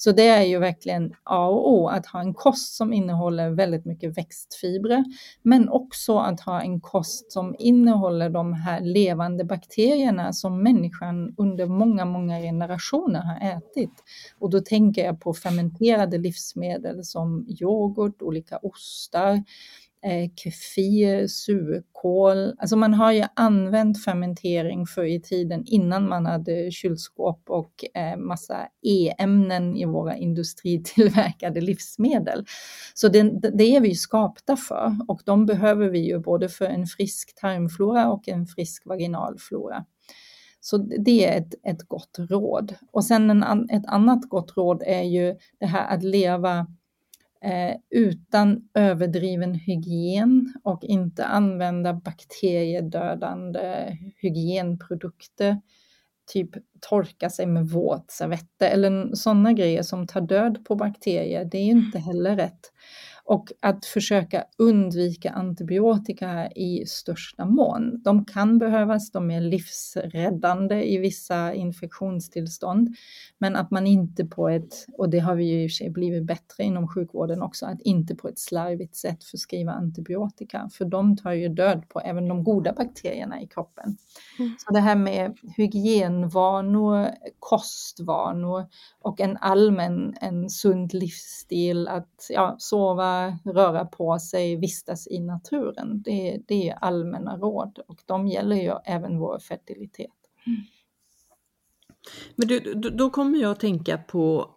Speaker 3: Så det är ju verkligen A och O att ha en kost som innehåller väldigt mycket växtfibrer, men också att ha en kost som innehåller de här levande bakterierna som människan under många, många generationer har ätit. Och då tänker jag på fermenterade livsmedel som yoghurt, olika ostar, eh, kefir, surkål. Alltså man har ju använt fermentering förr i tiden innan man hade kylskåp och eh, massa e-ämnen i våra industritillverkade livsmedel. Så det, det är vi skapta för och de behöver vi ju både för en frisk tarmflora och en frisk vaginalflora. Så det är ett, ett gott råd. Och sen en, ett annat gott råd är ju det här att leva eh, utan överdriven hygien och inte använda bakteriedödande hygienprodukter. Typ torka sig med våtservetter eller sådana grejer som tar död på bakterier. Det är inte heller rätt och att försöka undvika antibiotika i största mån. De kan behövas, de är livsräddande i vissa infektionstillstånd, men att man inte på ett, och det har vi ju i och för sig blivit bättre inom sjukvården också, att inte på ett slarvigt sätt förskriva antibiotika, för de tar ju död på även de goda bakterierna i kroppen. Mm. Så det här med hygienvanor, kostvanor och en allmän, en sund livsstil, att ja, sova, röra på sig, vistas i naturen. Det, det är allmänna råd och de gäller ju även vår fertilitet. Mm.
Speaker 2: Men du, då kommer jag att tänka på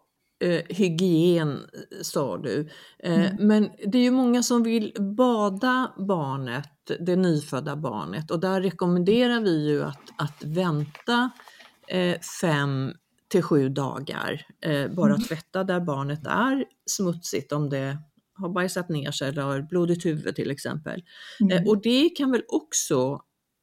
Speaker 2: eh, hygien, sa du. Eh, mm. Men det är ju många som vill bada barnet, det nyfödda barnet och där rekommenderar vi ju att, att vänta eh, fem till sju dagar. Eh, bara mm. tvätta där barnet är smutsigt om det har bajsat ner sig eller har blodigt huvud till exempel. Eh, mm. och det kan väl också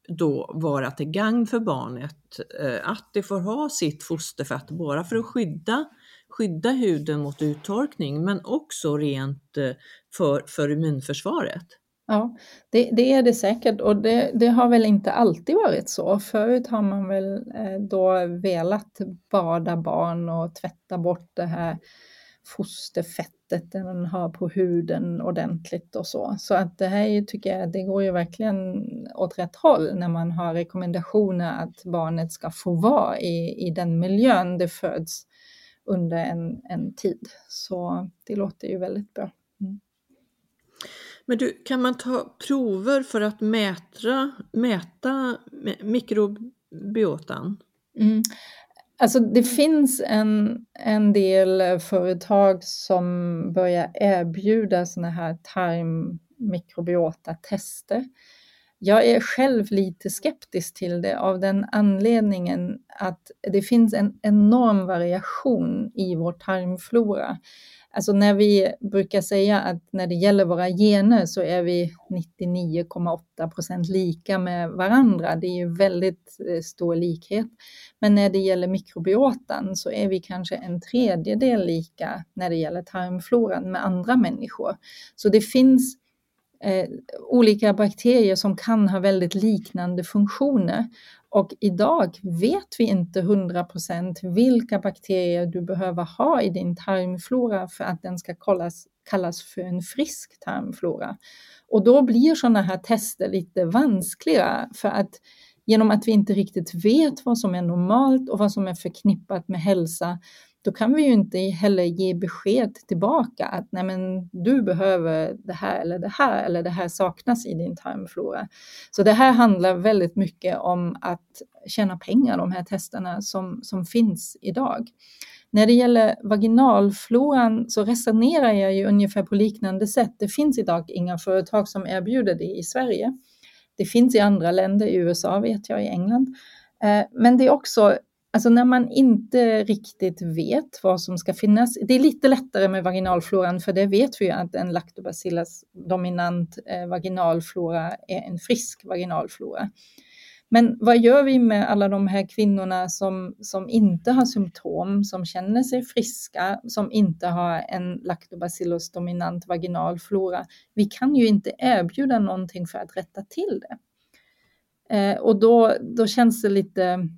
Speaker 2: då vara till gagn för barnet eh, att det får ha sitt fosterfett bara för att skydda, skydda huden mot uttorkning men också rent eh, för, för immunförsvaret.
Speaker 3: Ja, det, det, är det säkert och det, det, har väl inte alltid varit så. Förut har man väl då velat bada barn och tvätta bort det här fosterfettet den har på huden ordentligt och så. Så att det här tycker jag, det går ju verkligen åt rätt håll när man har rekommendationer att barnet ska få vara i, i den miljön det föds under en, en tid. Så det låter ju väldigt bra. Mm.
Speaker 2: Men du, kan man ta prover för att mäta, mäta mikrobiotan?
Speaker 3: Mm. Alltså det finns en, en del företag som börjar erbjuda sådana här tarmmikrobiota-tester. Jag är själv lite skeptisk till det av den anledningen att det finns en enorm variation i vår tarmflora. Alltså när vi brukar säga att när det gäller våra gener så är vi 99,8 procent lika med varandra. Det är ju väldigt eh, stor likhet. Men när det gäller mikrobiotan så är vi kanske en tredjedel lika när det gäller tarmfloran med andra människor. Så det finns eh, olika bakterier som kan ha väldigt liknande funktioner. Och idag vet vi inte 100% vilka bakterier du behöver ha i din tarmflora för att den ska kallas, kallas för en frisk tarmflora. Och då blir sådana här tester lite vanskliga för att genom att vi inte riktigt vet vad som är normalt och vad som är förknippat med hälsa, då kan vi ju inte heller ge besked tillbaka att nej men du behöver det här eller det här eller det här saknas i din tarmflora. Så det här handlar väldigt mycket om att tjäna pengar, de här testerna som, som finns idag. När det gäller vaginalfloran så resonerar jag ju ungefär på liknande sätt. Det finns idag inga företag som erbjuder det i Sverige. Det finns i andra länder, i USA vet jag, i England. Eh, men det är också, alltså när man inte riktigt vet vad som ska finnas. Det är lite lättare med vaginalfloran, för det vet vi ju att en lactobacillus dominant eh, vaginalflora är en frisk vaginalflora. Men vad gör vi med alla de här kvinnorna som, som inte har symptom, som känner sig friska, som inte har en lactobacillus dominant vaginal flora? Vi kan ju inte erbjuda någonting för att rätta till det. Eh, och då, då känns det lite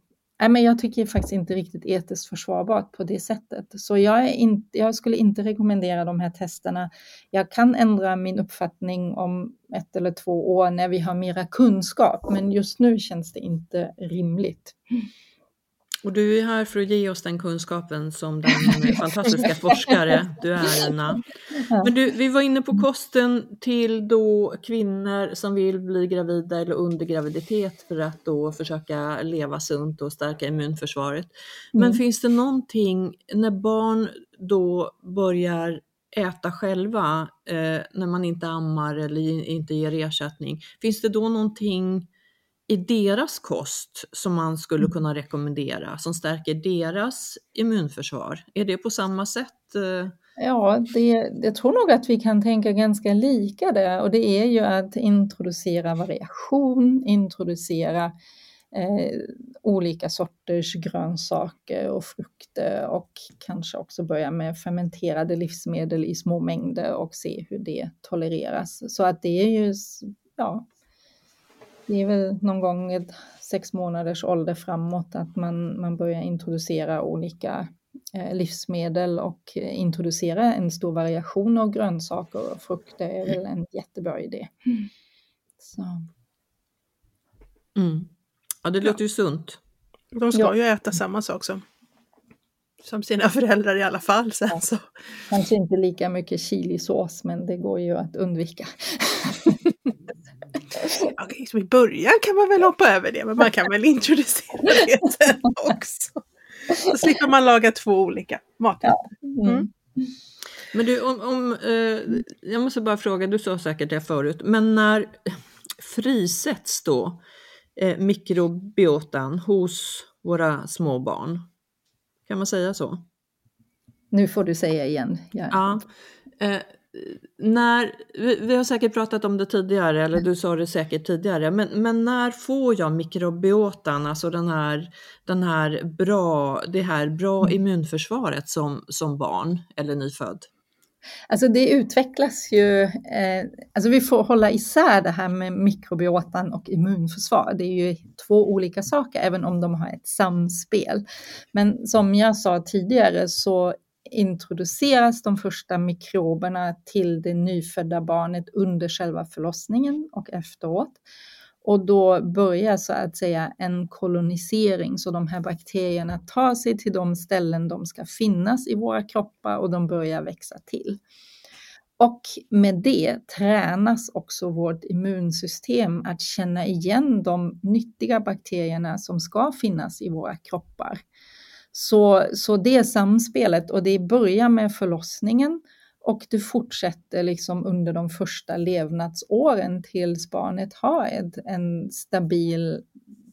Speaker 3: Nej, men jag tycker faktiskt inte riktigt etiskt försvarbart på det sättet. Så jag, är jag skulle inte rekommendera de här testerna. Jag kan ändra min uppfattning om ett eller två år när vi har mera kunskap, men just nu känns det inte rimligt. Mm.
Speaker 2: Och du är här för att ge oss den kunskapen som den fantastiska forskare du är, Ina. Men du, vi var inne på kosten till då kvinnor som vill bli gravida eller under graviditet för att då försöka leva sunt och stärka immunförsvaret. Men mm. finns det någonting när barn då börjar äta själva, eh, när man inte ammar eller inte ger ersättning, finns det då någonting i deras kost som man skulle mm. kunna rekommendera som stärker deras immunförsvar? Är det på samma sätt? Eh?
Speaker 3: Ja, det, jag tror nog att vi kan tänka ganska lika där och det är ju att introducera variation, introducera eh, olika sorters grönsaker och frukter och kanske också börja med fermenterade livsmedel i små mängder och se hur det tolereras. Så att det är ju ja, det är väl någon gång ett sex månaders ålder framåt att man, man börjar introducera olika eh, livsmedel och introducera en stor variation av grönsaker och frukter är väl en jättebra idé. Så.
Speaker 2: Mm. Ja, det låter ju sunt.
Speaker 1: De ska ja. ju äta samma sak som, som sina föräldrar i alla fall. Sen, ja. så.
Speaker 3: Kanske inte lika mycket chilisås, men det går ju att undvika.
Speaker 1: Okej, så i början kan man väl hoppa över det, men man kan väl introducera det sen också. Så slipper man laga två olika maträtter. Mm. Mm.
Speaker 2: Men du, om, om eh, jag måste bara fråga, du sa säkert det förut, men när frisätts då eh, mikrobiotan hos våra små barn? Kan man säga så?
Speaker 3: Nu får du säga igen.
Speaker 2: Ja. ja eh, när, vi, har säkert pratat om det tidigare, eller du sa det säkert tidigare, men, men när får jag mikrobiotan, alltså den här, den här bra, det här bra mm. immunförsvaret som, som barn eller nyfödd?
Speaker 3: Alltså det utvecklas ju, eh, alltså vi får hålla isär det här med mikrobiotan och immunförsvar. Det är ju två olika saker, även om de har ett samspel. Men som jag sa tidigare så introduceras de första mikroberna till det nyfödda barnet under själva förlossningen och efteråt. Och då börjar så att säga en kolonisering, så de här bakterierna tar sig till de ställen de ska finnas i våra kroppar och de börjar växa till. Och med det tränas också vårt immunsystem att känna igen de nyttiga bakterierna som ska finnas i våra kroppar. Så, så det samspelet och det börjar med förlossningen och det fortsätter liksom under de första levnadsåren tills barnet har ett, en stabil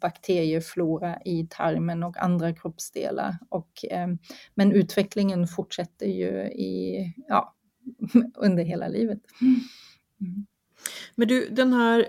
Speaker 3: bakterieflora i tarmen och andra kroppsdelar. Och, eh, men utvecklingen fortsätter ju i, ja, under hela livet.
Speaker 2: Mm. Men du, den här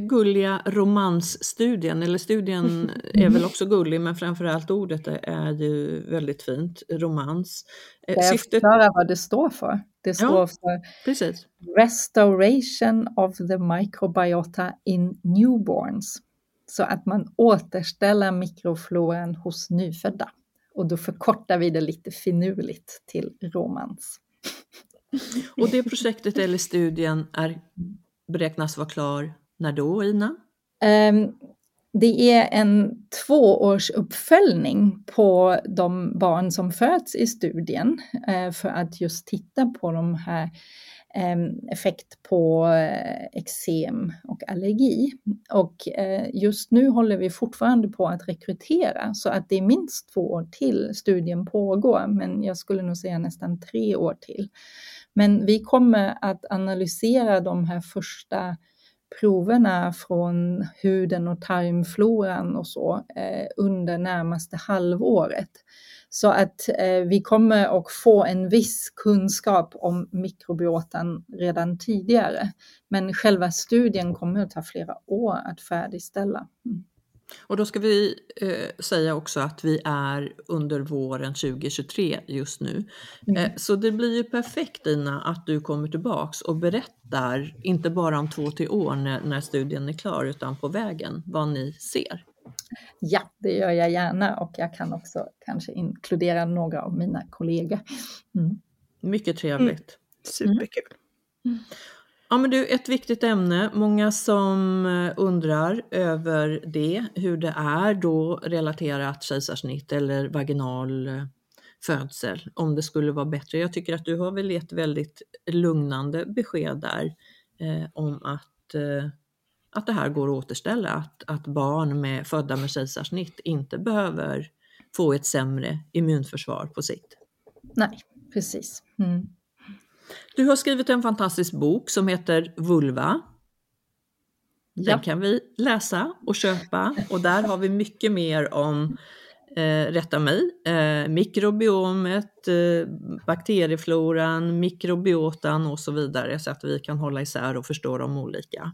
Speaker 2: gulliga romansstudien, eller studien är väl också gullig men framförallt ordet är ju väldigt fint, romans.
Speaker 3: Eh, Ska jag Syftet... förklara vad det står för? Det står ja, för
Speaker 2: precis.
Speaker 3: Restoration of the microbiota in newborns. Så att man återställer mikrofloran hos nyfödda. Och då förkortar vi det lite finurligt till romans.
Speaker 2: Och det projektet eller studien är, beräknas vara klar när då, Ina? Um,
Speaker 3: det är en tvåårsuppföljning på de barn som föds i studien uh, för att just titta på de här um, effekt på uh, eksem och allergi. Och uh, just nu håller vi fortfarande på att rekrytera så att det är minst två år till studien pågår, men jag skulle nog säga nästan tre år till. Men vi kommer att analysera de här första proverna från huden och tarmfloran och så eh, under närmaste halvåret. Så att eh, vi kommer att få en viss kunskap om mikrobiotan redan tidigare. Men själva studien kommer att ta flera år att färdigställa. Mm.
Speaker 2: Och då ska vi eh, säga också att vi är under våren 2023 just nu. Mm. Eh, så det blir ju perfekt Ina att du kommer tillbaks och berättar, inte bara om två till år när, när studien är klar, utan på vägen vad ni ser.
Speaker 3: Ja, det gör jag gärna och jag kan också kanske inkludera några av mina kollegor. Mm.
Speaker 2: Mycket trevligt. Mm.
Speaker 1: Superkul.
Speaker 2: Ja men du, ett viktigt ämne. Många som eh, undrar över det, hur det är då relaterat kejsarsnitt eller vaginal eh, födsel, om det skulle vara bättre. Jag tycker att du har väl gett väldigt lugnande besked där eh, om att, eh, att det här går att återställa, att, att barn med, födda med kejsarsnitt inte behöver få ett sämre immunförsvar på sikt.
Speaker 3: Nej, precis. Mm.
Speaker 2: Du har skrivit en fantastisk bok som heter Vulva. Den ja. kan vi läsa och köpa och där har vi mycket mer om, eh, rätta mig, eh, mikrobiomet, eh, bakteriefloran, mikrobiotan och så vidare så att vi kan hålla isär och förstå de olika.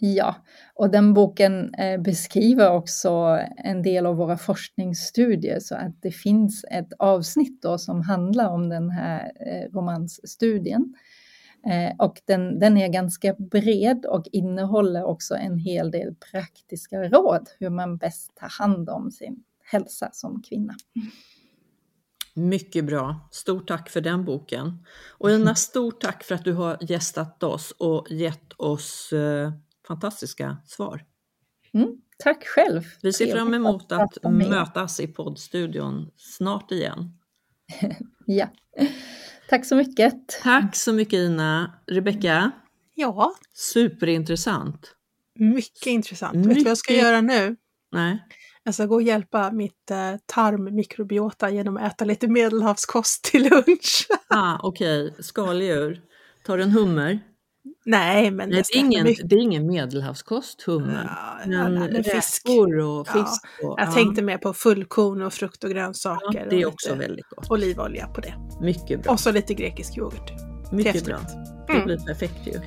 Speaker 3: Ja, och den boken eh, beskriver också en del av våra forskningsstudier så att det finns ett avsnitt då som handlar om den här eh, romansstudien. Eh, och den, den är ganska bred och innehåller också en hel del praktiska råd hur man bäst tar hand om sin hälsa som kvinna.
Speaker 2: Mycket bra. Stort tack för den boken. Och Ina, stort tack för att du har gästat oss och gett oss fantastiska svar.
Speaker 3: Mm, tack själv!
Speaker 2: Vi ser fram emot att mötas i poddstudion snart igen.
Speaker 3: ja, tack så mycket!
Speaker 2: Tack så mycket Ina! Rebecka?
Speaker 1: Ja?
Speaker 2: Superintressant!
Speaker 1: Mycket intressant. Mycket... Vet du vad jag ska göra nu?
Speaker 2: Nej.
Speaker 1: Jag ska gå och hjälpa mitt eh, tarmmikrobiota genom att äta lite medelhavskost till lunch.
Speaker 2: ah, Okej, okay. skaldjur. Tar du en hummer?
Speaker 1: Nej, men
Speaker 2: nej, det, är ingen, det är ingen medelhavskost, hummer. Ja, men, ja, fisk. och fisk. Ja,
Speaker 1: och, jag tänkte mer på fullkorn och frukt och grönsaker.
Speaker 2: det är också väldigt gott.
Speaker 1: Olivolja på det.
Speaker 2: Mycket bra.
Speaker 1: Och så lite grekisk yoghurt.
Speaker 2: Mycket bra. Det mm. blir perfekt ju.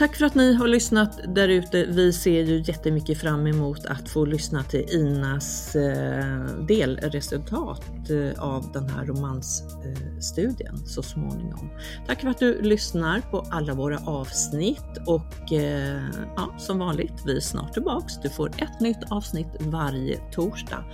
Speaker 2: Tack för att ni har lyssnat där ute. Vi ser ju jättemycket fram emot att få lyssna till Inas eh, delresultat eh, av den här romansstudien så småningom. Tack för att du lyssnar på alla våra avsnitt och eh, ja, som vanligt, vi är snart tillbaks. Du får ett nytt avsnitt varje torsdag.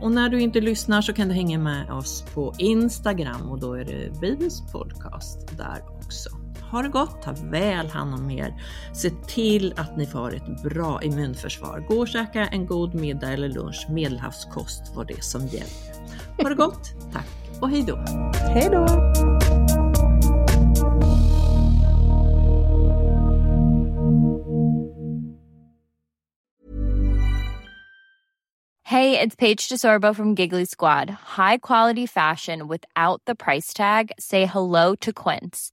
Speaker 2: Och när du inte lyssnar så kan du hänga med oss på Instagram och då är det Babys podcast där också. Ha det gott, ta väl hand om er. Se till att ni får ett bra immunförsvar. Gå och käka en god middag eller lunch. Medelhavskost var det som gäller. Ha det gott, tack och hej då!
Speaker 1: Hej då!
Speaker 6: Hey, it's Paige DeSorbo from Giggly Squad. High quality fashion without the price tag. Say hello to Quince.